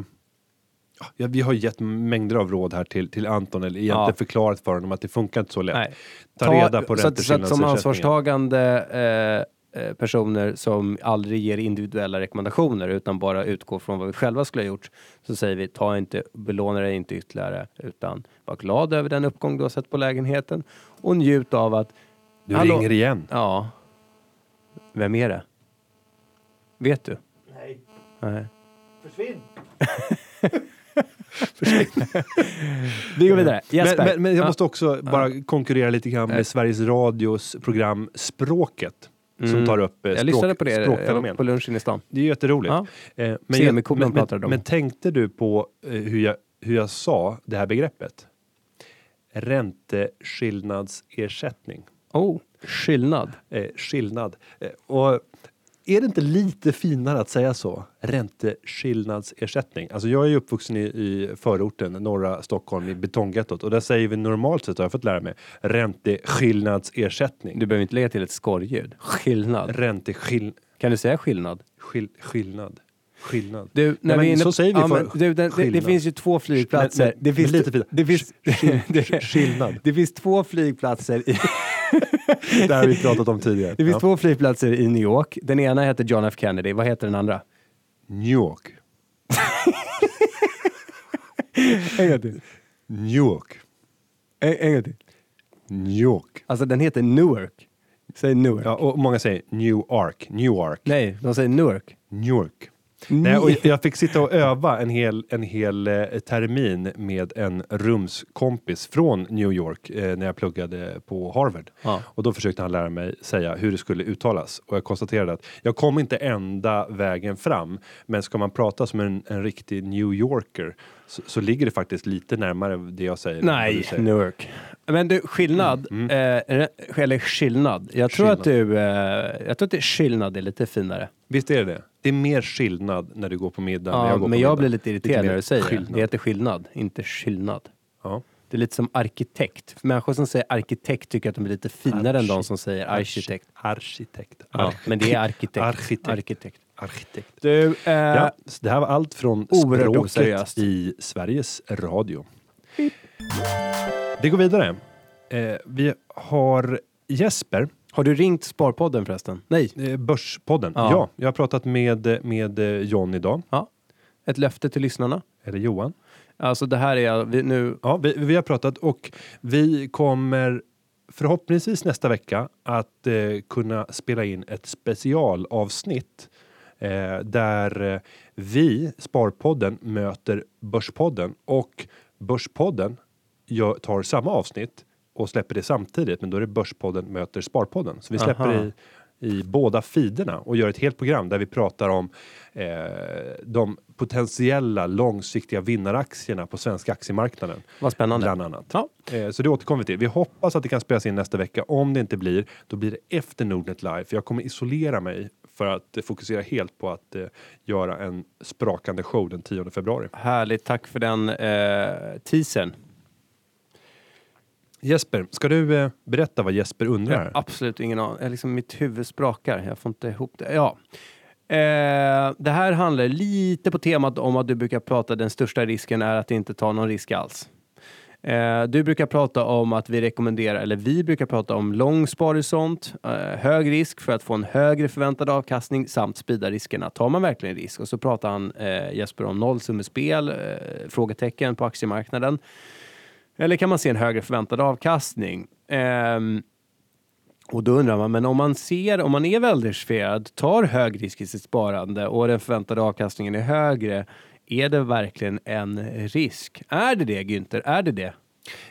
ja, vi har gett mängder av råd här till, till Anton, eller egentligen Ja. förklarat för honom att det funkar inte så lätt. Nej. Ta, reda på så, att, så att som ränteskillnadsersättningen. ansvarstagande eh, eh, personer som aldrig ger individuella rekommendationer utan bara utgår från vad vi själva skulle ha gjort så säger vi ta inte, belåna dig inte ytterligare utan var glad över den uppgång du har sett på lägenheten och njut av att Du Hallå? ringer igen. Ja. Vem är det? Vet du? Nej. Nej. Försvinn! Vi går vidare. Jesper. Men, men, men jag Ja. måste också bara konkurrera lite grann med. Sveriges Radios program Språket. Som Mm. tar upp eh, jag språk, lyssnade på det jag var språkfenomen. på lunchen i stan. Det är jätteroligt. Ja. Eh, men, Semikolon men, men, men tänkte du på eh, hur, jag, hur jag sa det här begreppet? Ränteskillnadsersättning. Oh, skillnad. Eh, skillnad. Eh, och är det inte lite finare att säga så? Ränteskillnadsersättning. Alltså jag är uppvuxen i, i förorten, norra Stockholm, i betonggettot. Och där säger vi normalt sett, har jag fått lära mig, ränteskillnadsersättning. Du behöver inte lägga till ett skorrljud. Skillnad. Ränteskill... Kan du säga skillnad? Skill, skillnad. Skillnad. Du, när Nej, vi inne- så säger vi ja, för men, du, den, det, det finns ju två flygplatser. Men- men- det finns, lite fint. det, finns, Skillnad. det finns två flygplatser i, Det har vi pratat om tidigare. det finns Ja. två flygplatser i New York. Den ena heter John F Kennedy. Vad heter den andra? New York. En gång till. New York. En, en gång till. New York. Alltså den heter Newark. Säg Newark. Ja, och många säger New York. New York. Nej, de säger Newark. New York. Nej, och jag fick sitta och öva en hel, en hel eh, termin med en rumskompis från New York eh, när jag pluggade på Harvard. Ja. Och då försökte han lära mig säga hur det skulle uttalas. Och jag konstaterade att jag kom inte enda vägen fram. Men ska man prata som en, en riktig New Yorker så, så ligger det faktiskt lite närmare det jag säger. Nej, säger. Newark. Men du, skillnad. Mm, Eh, eller skillnad. Jag tror Skillnad. att du, eh, jag tror att det, skillnad är lite finare. Visst är det det? Det är mer skillnad när du går på middag. Ja, jag går men jag middag. blir lite irriterad när du säger det. skillnad. Det heter skillnad, inte skillnad. Ja. Det är lite som arkitekt. För människor som säger arkitekt tycker att de är lite finare än de som säger arkitekt. Arkitekt. Ja, men det är arkitekt. Arkitekt. arkitekt. Arkitekt. Du, eh, Ja, det här var allt från språket oseriöst. i Sveriges Radio. Det går vidare. Eh, vi har Jesper, har du ringt Sparpodden förresten? Nej. eh, Börspodden. Ja. Ja. jag har pratat med, med eh, John idag. Ja. Ett löfte till lyssnarna. Eller Johan. Alltså det här är, vi, nu, Ja, vi, vi har pratat och vi kommer förhoppningsvis nästa vecka att eh, kunna spela in ett specialavsnitt eh, där eh, vi, Sparpodden, möter Börspodden och Börspodden gör, tar samma avsnitt och släpper det samtidigt. Men då är det Börspodden möter Sparpodden. Så vi släpper Aha. i i båda feederna och gör ett helt program där vi pratar om eh, de potentiella långsiktiga vinnaraktierna på svenska aktiemarknaden. Vad spännande. Bland annat. Ja. Eh, så det återkommer vi till. Vi hoppas att det kan spelas in nästa vecka. Om det inte blir, då blir det efter Nordnet Live. För jag kommer isolera mig för att eh, fokusera helt på att eh, göra en sprakande show den 10 februari. Härligt, tack för den eh, teasern. Jesper, ska du eh, berätta vad Jesper undrar? Absolut ingen aning. Liksom, mitt huvud sprakar. Jag får inte ihop det. Ja. Eh, det här handlar lite på temat om att du brukar prata den största risken är att inte ta någon risk alls. Eh, du brukar prata om att vi rekommenderar, eller vi brukar prata om lång sparhorisont, eh, hög risk för att få en högre förväntad avkastning samt sprida riskerna. Tar man verkligen risk? Och så pratar han eh, Jesper om nollsummespel, eh, frågetecken på aktiemarknaden. Eller kan man se en högre förväntad avkastning? Ehm, och då undrar man, men om man ser, om man är väldiversifierad, tar hög risk i sitt sparande och den förväntade avkastningen är högre, är det verkligen en risk? Är det det Günther? Är det det?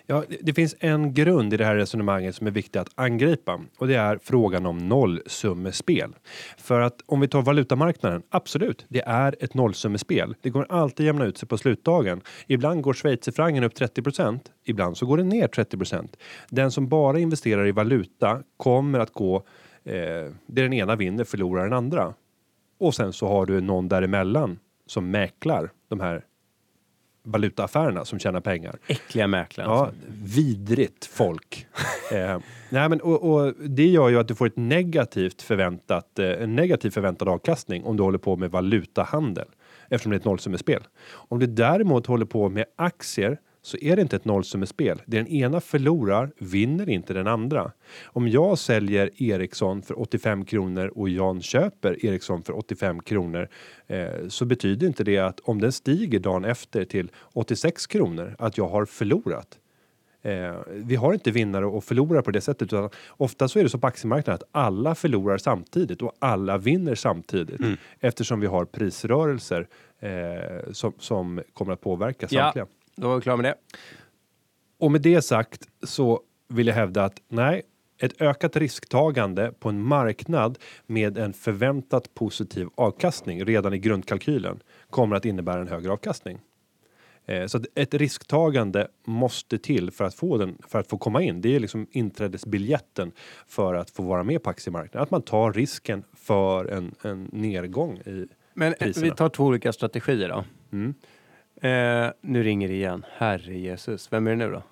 Ja, det- finns en grund i det här resonemanget som är viktig att angripa och det är frågan om nollsummespel. För att om vi tar valutamarknaden, absolut, det är ett nollsummespel. Det kommer alltid jämna ut sig på slutdagen. Ibland går schweizerfrancen upp 30% ibland så går den ner 30% Den som bara investerar i valuta kommer att gå eh, det den ena vinner förlorar den andra. Och sen så har du någon däremellan som mäklar de här valutaaffärerna som tjänar pengar. Äckliga mäklaren. Ja, vidrigt folk. eh, nej, men, och, och det gör ju att du får ett negativt förväntat, eh, en negativ förväntad avkastning om du håller på med valutahandel eftersom det är ett nollsummespel. Om du däremot håller på med aktier så är det inte ett nollsummespel. Det den ena förlorar vinner inte den andra. Om jag säljer Ericsson för 85 kronor och Jan köper Ericsson för 85 kronor eh, så betyder inte det att om den stiger dagen efter till 86 kronor att jag har förlorat. Eh, vi har inte vinnare och förlorare på det sättet utan ofta så är det så på aktiemarknaden att alla förlorar samtidigt och alla vinner samtidigt eftersom vi har prisrörelser eh, som, som kommer att påverka Ja. Då var vi klara med det. Och med det sagt så vill jag hävda att nej, ett ökat risktagande på en marknad med en förväntat positiv avkastning redan i grundkalkylen kommer att innebära en högre avkastning. Eh, Så att ett risktagande måste till för att få den för att få komma in. Det är liksom inträdesbiljetten för att få vara med på aktiemarknaden. Att man tar risken för en, en nedgång i Men eh, priserna. vi tar två olika strategier då. Mm. Eh, nu ringer det igen. Herre Jesus. Vem är det nu då?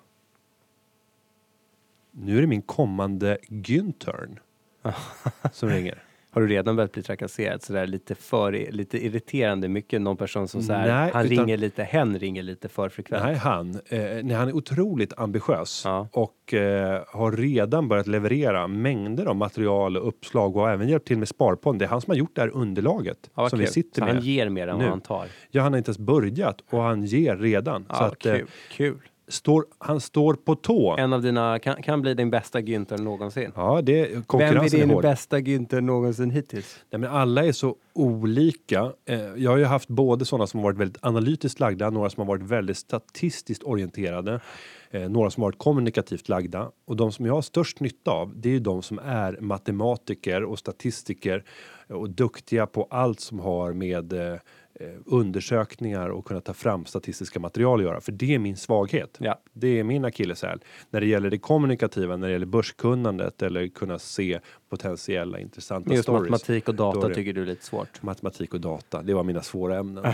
Nu är det min kommande Günthern som ringer. Har du redan börjat bli trakasserad sådär lite för, lite irriterande mycket? Någon person som så här, Nej, han utan- ringer lite, hen ringer lite för frekvent. Nej, han, eh, nej, han är otroligt ambitiös Ja. och eh, har redan börjat leverera mängder av material och uppslag och har även hjälpt till med Sparpodden. Det är han som har gjort det här underlaget Ja, som vi kul. sitter så med. han ger mer än nu. vad han tar. Ja, han har inte ens börjat och han ger redan. Ja, så att, eh, kul. Står, han står på tå. En av dina, kan, kan bli din bästa Günther någonsin. Ja, det, Vem är konkurrensen är, din hård. bästa Günther någonsin hittills? Nej, men alla är så olika. Eh, jag har ju haft både sådana som har varit väldigt analytiskt lagda, några som har varit väldigt statistiskt orienterade, eh, några som har varit kommunikativt lagda och de som jag har störst nytta av. Det är ju de som är matematiker och statistiker och duktiga på allt som har med eh, undersökningar och kunna ta fram statistiska material att göra, för det är min svaghet. Ja. Det är min akilleshäl när det gäller det kommunikativa, när det gäller börskunnandet eller kunna se potentiella intressanta Just stories. matematik och data det- tycker du är lite svårt. Matematik och data, det var mina svåra ämnen.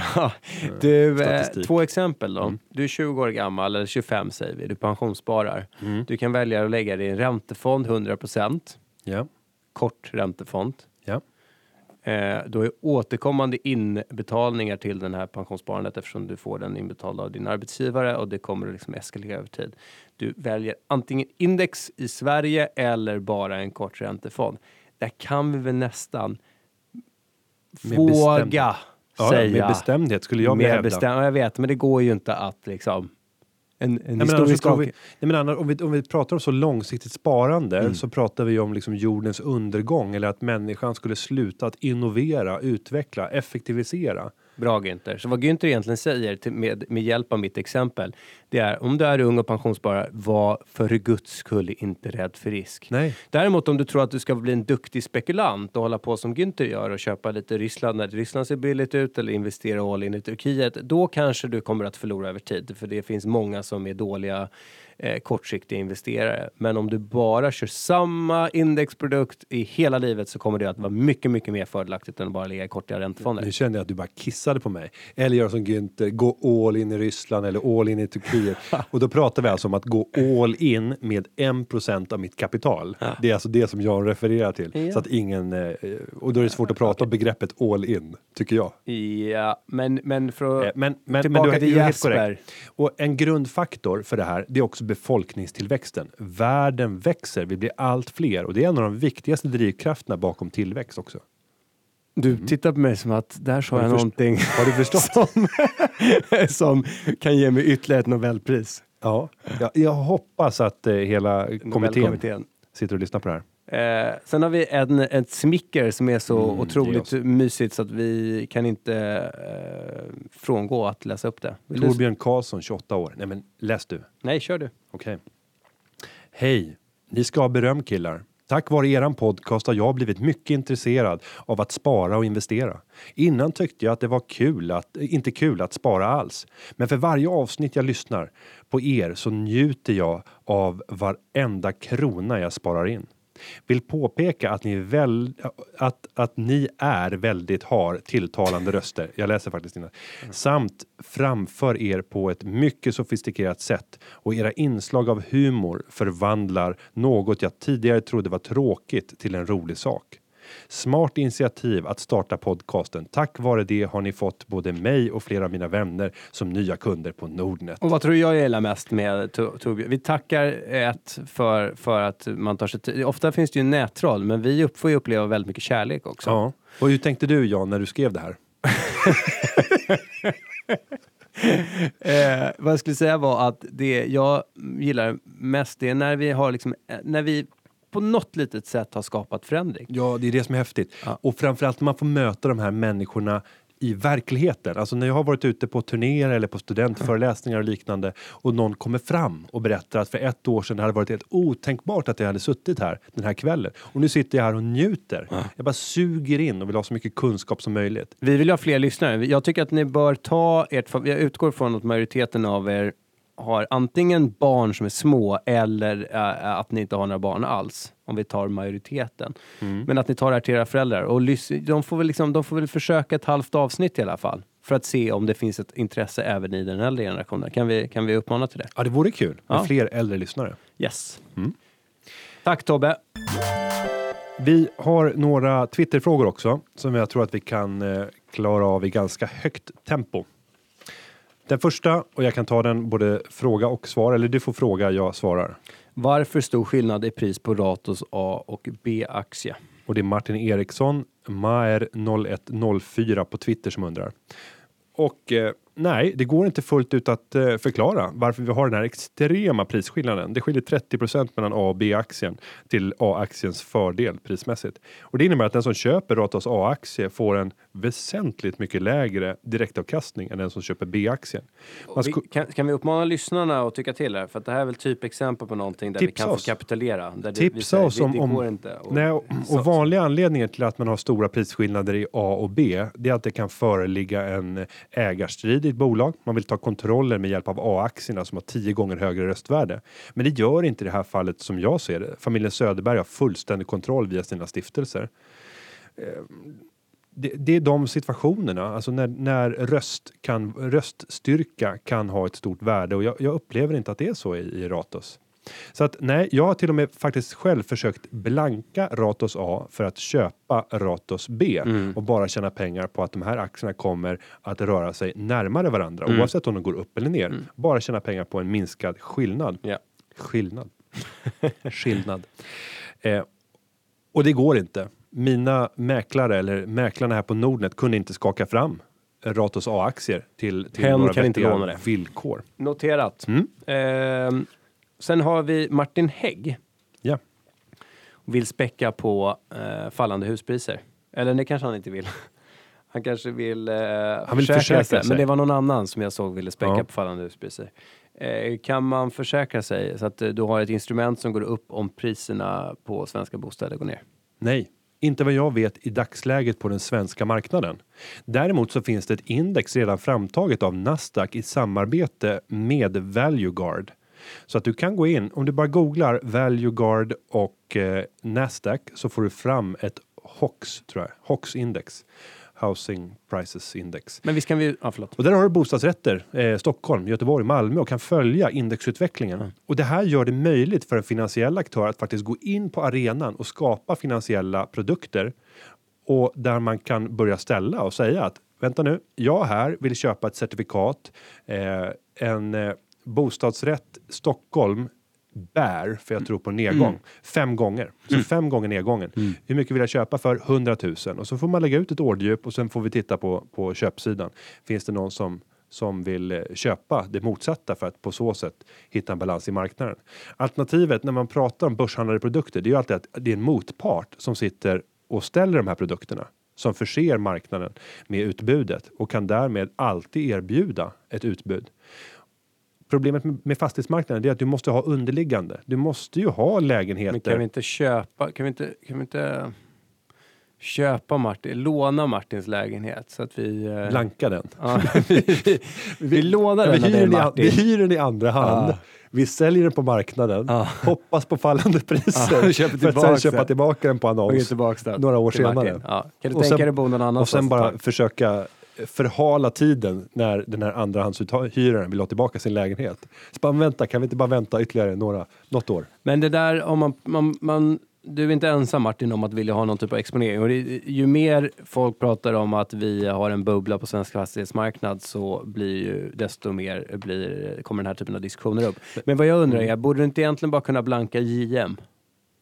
Du, eh, två exempel då. Mm. Du är 20 år gammal, eller 25 säger vi, du pensionssparar. Mm. Du kan välja att lägga det i en räntefond 100%, Ja, kort räntefond. Eh, du har ju återkommande inbetalningar till den här pensionssparandet eftersom du får den inbetald av din arbetsgivare och det kommer att liksom eskalera över tid. Du väljer antingen index i Sverige eller bara en kort räntefond. Där kan vi väl nästan våga ja säga med bestämdhet skulle jag vilja hävda. bestäm- ja, jag vet, men det går ju inte att liksom En, en Nej, men historisk tror vi, nej, men annars, om, vi, om vi pratar om så långsiktigt sparande Mm. så pratar vi om liksom jordens undergång eller att människan skulle sluta att innovera, utveckla, effektivisera. Bra Günther. Så vad Günther egentligen säger till, med, med hjälp av mitt exempel, det är om du är ung och pensionssparare, var för guds skull inte rädd för risk. Nej. Däremot om du tror att du ska bli en duktig spekulant och hålla på som Günther gör och köpa lite Ryssland när Ryssland ser billigt ut eller investera all in i Turkiet, då kanske du kommer att förlora över tid. För det finns många som är dåliga eh, kortsiktiga investerare. Men om du bara kör samma indexprodukt i hela livet så kommer det att vara mycket, mycket mer fördelaktigt än att bara ligga i kortiga räntefonder. Nu kände jag att du bara kissade på mig. Eller göra som Günther, gå all in i Ryssland eller all in i Turkiet. och då pratar vi alltså om att gå all in med 1% av mitt kapital. Det är alltså det som jag refererar till. Ja. Så att ingen, eh, och då är det svårt att prata om begreppet all in, tycker jag. Ja, men, men för Eh, att... Men, men, Tillbaka men du, till Jesper. Och en grundfaktor för det här, det är också befolkningstillväxten. Världen växer, vi blir allt fler och det är en av de viktigaste drivkrafterna bakom tillväxt också. Du tittar på mig som att där sa jag någonting Har du förstått? som, som kan ge mig ytterligare ett Nobelpris. ja, jag, jag hoppas att eh, hela kommittén sitter och lyssnar på det här. Eh, sen har vi en, ett smicker som är så Mm, otroligt oss. mysigt så att vi kan inte eh, frångå att läsa upp det. Vill du- Torbjörn Karlsson, 28 år. Nej men läs du. Nej, kör du. Okej. Hej! Ni ska ha beröm killar. Tack vare eran podcast har jag blivit mycket intresserad av att spara och investera. Innan tyckte jag att det var kul att, inte kul att spara alls. Men för varje avsnitt jag lyssnar på er så njuter jag av varenda krona jag sparar in. Vill påpeka att ni, är väl, att, att ni är väldigt har tilltalande röster. Jag läser faktiskt innan. Samt framför er på ett mycket sofistikerat sätt och era inslag av humor förvandlar något jag tidigare trodde var tråkigt till en rolig sak. Smart initiativ att starta podcasten. Tack vare det har ni fått både mig och flera av mina vänner som nya kunder på Nordnet. Och vad tror du jag gillar mest med To- Torbjörn? Vi tackar ett för, för att man tar sig tid. Ofta finns det ju nättroll, men vi får ju uppleva väldigt mycket kärlek också. Ja. Och hur tänkte du Jan när du skrev det här? Eh, vad jag skulle säga var att det jag gillar mest det är när vi har liksom, eh, när vi på något litet sätt har skapat förändring. Ja, det är det som är häftigt. Ja. Och framförallt man får möta de här människorna i verkligheten. Alltså när jag har varit ute på turnéer eller på studentföreläsningar och liknande och någon kommer fram och berättar att för ett år sedan hade det varit helt otänkbart att jag hade suttit här den här kvällen. Och nu sitter jag här och njuter. Jag bara suger in och vill ha så mycket kunskap som möjligt. Vi vill ha fler lyssnare. Jag tycker att ni bör ta ert... Jag utgår från att majoriteten av er har antingen barn som är små eller eh, att ni inte har några barn alls. Om vi tar majoriteten. Men att ni tar det här till era föräldrar. Och de, får väl liksom, de får väl försöka ett halvt avsnitt i alla fall. För att se om det finns ett intresse även i den äldre generationen. Kan vi, kan vi uppmana till det? Ja, det vore kul med Ja. fler äldre lyssnare. Yes. Tack Tobbe. Vi har några Twitterfrågor också som jag tror att vi kan eh, klara av i ganska högt tempo. Den första, och jag kan ta den både fråga och svar, eller du får fråga, jag svarar. Varför stor skillnad i pris på Ratos A och B-aktie? Och det är Martin Eriksson, Maer0104 på Twitter som undrar. Och eh, nej, det går inte fullt ut att eh, förklara varför vi har den här extrema prisskillnaden. Det skiljer 30% mellan A och B-aktien till A-aktiens fördel prismässigt. Och det innebär att den som köper Ratos A-aktie får en väsentligt mycket lägre direktavkastning än den som köper B-aktien. Sku- kan, kan vi uppmana lyssnarna att tycka till här? För att det här är väl typ exempel på någonting där vi kan oss. få kapitulera. Där det, Tipsa vi säger, oss det, om- det om- går inte. Och, Nej, och, och vanliga anledningar till att man har stora prisskillnader i A och B, det är att det kan föreligga en ägarstrid i ett bolag. Man vill ta kontroller med hjälp av A-aktierna som har tio gånger högre röstvärde. Men det gör inte i det här fallet som jag ser det. Familjen Söderberg har fullständig kontroll via sina stiftelser. Eh, det, det är de situationerna, alltså när, när röst kan, röststyrka kan ha ett stort värde och jag, jag upplever inte att det är så i, i Ratos. Så att nej, jag har till och med faktiskt själv försökt blanka Ratos A för att köpa Ratos B och bara tjäna pengar på att de här aktierna kommer att röra sig närmare varandra oavsett om de går upp eller ner. Bara tjäna pengar på en minskad skillnad. Ja. Skillnad. Skillnad. Eh, och det går inte. Mina mäklare eller mäklarna här på Nordnet kunde inte skaka fram Ratos A-aktier till, till Hen några kan inte låna det. villkor. Noterat. Mm. Ehm, sen har vi Martin Hägg. Ja. Vill späcka på eh, fallande huspriser. Eller det kanske han inte vill. Han kanske vill, eh, Han vill försäkra sig. Men det var någon annan som jag såg ville späcka Ja. på fallande huspriser. Eh, kan man försäkra sig så att eh, du har ett instrument som går upp om priserna på svenska bostäder går ner? Nej, inte vad jag vet i dagsläget på den svenska marknaden. Däremot så finns det ett index redan framtaget av Nasdaq i samarbete med ValueGuard. Så att du kan gå in, om du bara googlar ValueGuard och eh, Nasdaq så får du fram ett HOX, tror jag, HOX index. Housing Prices Index. Men visst kan vi, ja förlåt. Och där har du bostadsrätter, eh, Stockholm, Göteborg, Malmö och kan följa indexutvecklingen. Och det här gör det möjligt för en finansiell aktör att faktiskt gå in på arenan och skapa finansiella produkter och där man kan börja ställa och säga att vänta nu, jag här vill köpa ett certifikat, eh, en eh, bostadsrätt Stockholm bär, för jag tror på nedgång, fem gånger. Så fem gånger nedgången. Hur mycket vill jag köpa för? 100 000. Och så får man lägga ut ett orddjup och sen får vi titta på, på köpsidan. Finns det någon som som vill eh, köpa det motsatta för att på så sätt hitta en balans i marknaden. Alternativet när man pratar om börshandlade produkter, det är ju alltid att det är en motpart som sitter och ställer de här produkterna som förser marknaden med utbudet och kan därmed alltid erbjuda ett utbud. Problemet med, fastighetsmarknaden är att du måste ha underliggande. Du måste ju ha lägenheter. Men kan vi inte köpa, kan vi inte, kan vi inte köpa Martin, låna Martins lägenhet så att vi... eh, Blanka den. Ja, vi, vi, vi lånar vi, den hyr den i, vi hyr den i andra hand. Ja. Vi säljer den på marknaden. Ja. Hoppas på fallande priser. För att sen köpa tillbaka den på annons. några år senare. Kan du Och tänka sen- dig bo någon annanstans? Och sen bara försöka förhala tiden när den här andrahandshyraren vill ha tillbaka sin lägenhet. Så bara vänta, kan vi inte bara vänta ytterligare några, något år? Men det där, om man, man, man, du är inte ensam Martin om att vilja ha någon typ av exponering. Och det, ju mer folk pratar om att vi har en bubbla på svensk fastighetsmarknad så blir ju desto mer blir, kommer den här typen av diskussioner upp. Men vad jag undrar är, borde du inte egentligen bara kunna blanka JM?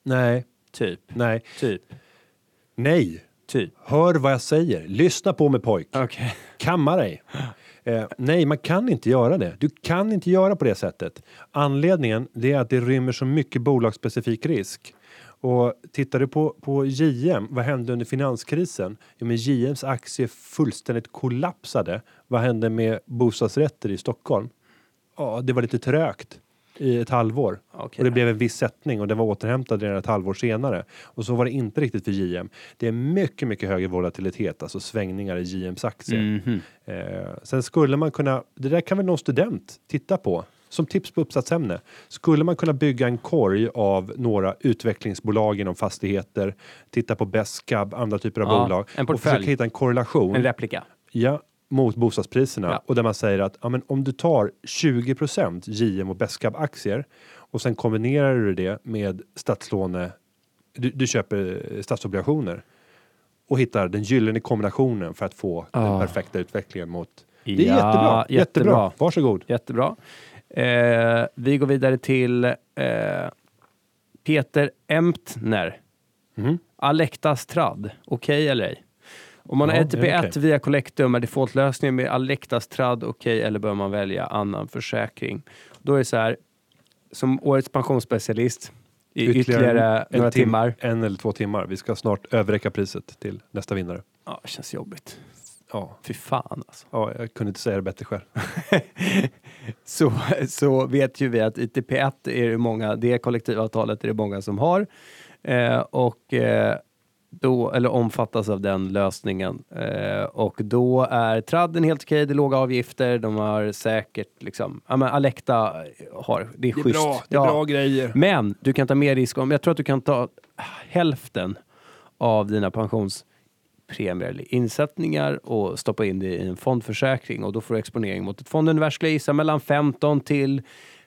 Nej, Typ, nej, typ, nej. Typ. Hör vad jag säger. Lyssna på mig pojk. Okej. Kamma dig. Eh, nej, man kan inte göra det. Du kan inte göra på det sättet. Anledningen det är att det rymmer så mycket bolagsspecifik risk. Och tittar du på, på JM, vad hände under finanskrisen? Jo, men JMs aktie fullständigt kollapsade. Vad hände med bostadsrätter i Stockholm? Ja, det var lite trögt i ett halvår. Okej. Och det blev en viss sättning och det var återhämtad redan ett halvår senare. Och så var det inte riktigt för JM. Det är mycket, mycket högre volatilitet, alltså svängningar i JMs aktier. Mhm. Eh, sen skulle man kunna, det där kan väl någon student titta på som tips på uppsatsämne. Skulle man kunna bygga en korg av några utvecklingsbolag inom fastigheter, titta på Besqab, andra typer av Ja, bolag och försöka hitta en korrelation En replika. ja, mot bostadspriserna Ja. och där man säger att ja, men om du tar 20 JM och Besqab aktier och sen kombinerar du det med statslåne, du, du köper statsobligationer och hittar den gyllene kombinationen för att få den Ah. perfekta utvecklingen mot det är Ja, jättebra, jättebra. jättebra. Varsågod. Jättebra. Eh, vi går vidare till eh, Peter Emtner. Mhm. Alectas tradd, okej eller ej? Om man Ja, har det är ETP1 okej. via Collectum är defaultlösningen med Alectas tradd okej eller bör man välja annan försäkring? Då är det så här, som årets pensionsspecialist i ytterligare, en några tim- timmar. En eller två timmar. Vi ska snart överräcka priset till nästa vinnare. Ja, det känns jobbigt. Ja, Fy fan alltså. ja jag kunde inte säga det bättre själv. så, så vet ju vi att ITP1 är det många, det kollektivavtalet är det många som har. Eh, och eh, då, eller omfattas av den lösningen. Eh, och då är tradden helt okej, det är låga avgifter, de har säkert liksom, ja men Alecta har, det är, schysst. Ja. grejer. Men du kan ta mer risk om, jag tror att du kan ta hälften av dina pensionspremier eller insättningar och stoppa in det i en fondförsäkring och då får du exponering mot ett fonduniversum skulle jag gissa mellan 15 till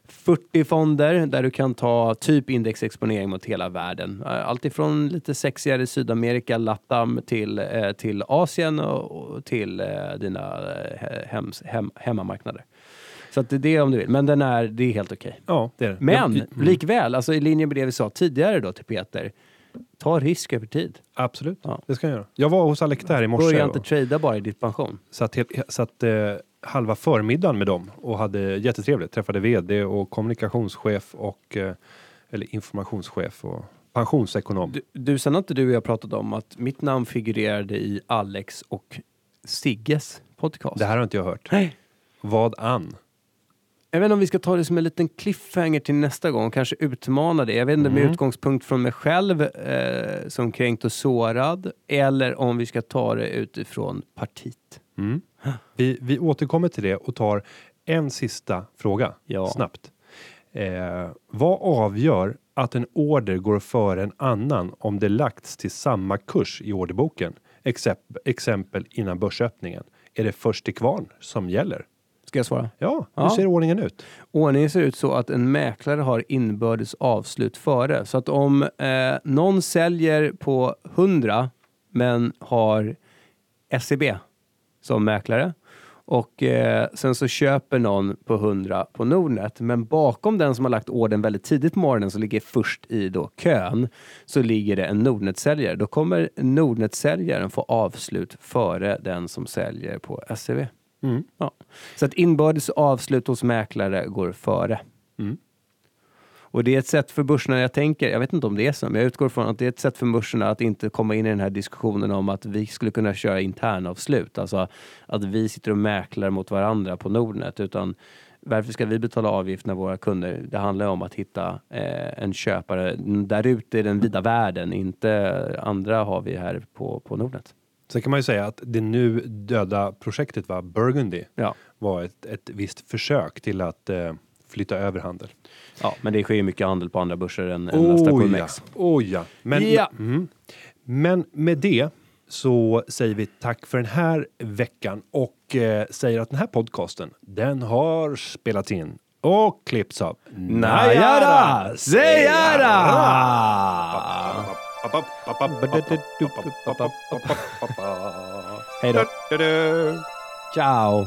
40 fonder där du kan ta typ indexexponering mot hela världen. Eh, Allt ifrån lite sexigare Sydamerika, Latam till, eh, till Asien och, och till eh, dina hems, hem, hemmamarknader. Så att det är det om du vill. Men den är, det är helt okej. Ja, det är det. Men mm. likväl, alltså i linje med det vi sa tidigare då till Peter. ta risk över tid. Absolut, Ja. det ska jag göra. Jag var hos Alekter i morse Börja och inte trada bara i ditt pension. satt, helt, satt eh, halva förmiddagen med dem och hade jättetrevligt. Träffade vd och kommunikationschef och eh, eller informationschef och pensionsekonom. Du, du, sen har inte du och jag pratat om att mitt namn figurerade i Alex och Sigges podcast. Det här har inte jag hört. Nej. Vad an? Jag vet inte om vi ska ta det som en liten cliffhanger till nästa gång, kanske utmana det. Jag vet inte med Mm. utgångspunkt från mig själv eh, som kränkt och sårad, eller om vi ska ta det utifrån partiet. Mm. Vi, vi återkommer till det och tar en sista fråga Ja. snabbt. Eh, vad avgör att en order går före en annan om det lagts till samma kurs i orderboken? Exempel, exempel innan börsöppningen. Är det först till kvarn som gäller? Ska jag svara? Ja, hur Ja. ser ordningen ut? Ordningen ser ut så att en mäklare har inbördes avslut före. Så att om eh, någon säljer på 100 men har SEB som mäklare och eh, sen så köper någon på 100 på Nordnet. Men bakom den som har lagt orden väldigt tidigt på morgonen som ligger först i då kön så ligger det en Nordnet-säljare. Då kommer Nordnet-säljaren få avslut före den som säljer på SEB. Mm. Ja. Så att inbördes avslut hos mäklare går före. Mm. Och det är ett sätt för börserna, jag tänker, jag vet inte om det är så, men jag utgår från att det är ett sätt för börserna att inte komma in i den här diskussionen om att vi skulle kunna köra internavslut. Alltså att vi sitter och mäklar mot varandra på Nordnet. Utan varför ska vi betala avgift när våra kunder? Det handlar om att hitta eh, en köpare där ute i den vida världen. Inte andra har vi här på, på Nordnet. Sen kan man ju säga att det nu döda projektet va, Burgundy Ja. var ett, ett visst försök till att eh, flytta över handel. Ja, men det sker ju mycket handel på andra börser än, än Nasdaq Oh ja, OMX. oh ja. Men, Ja. Mm. Men med det så säger vi tack för den här veckan och eh, säger att den här podcasten den har spelats in och klippts av Najara Sejara! Hej då. Ciao!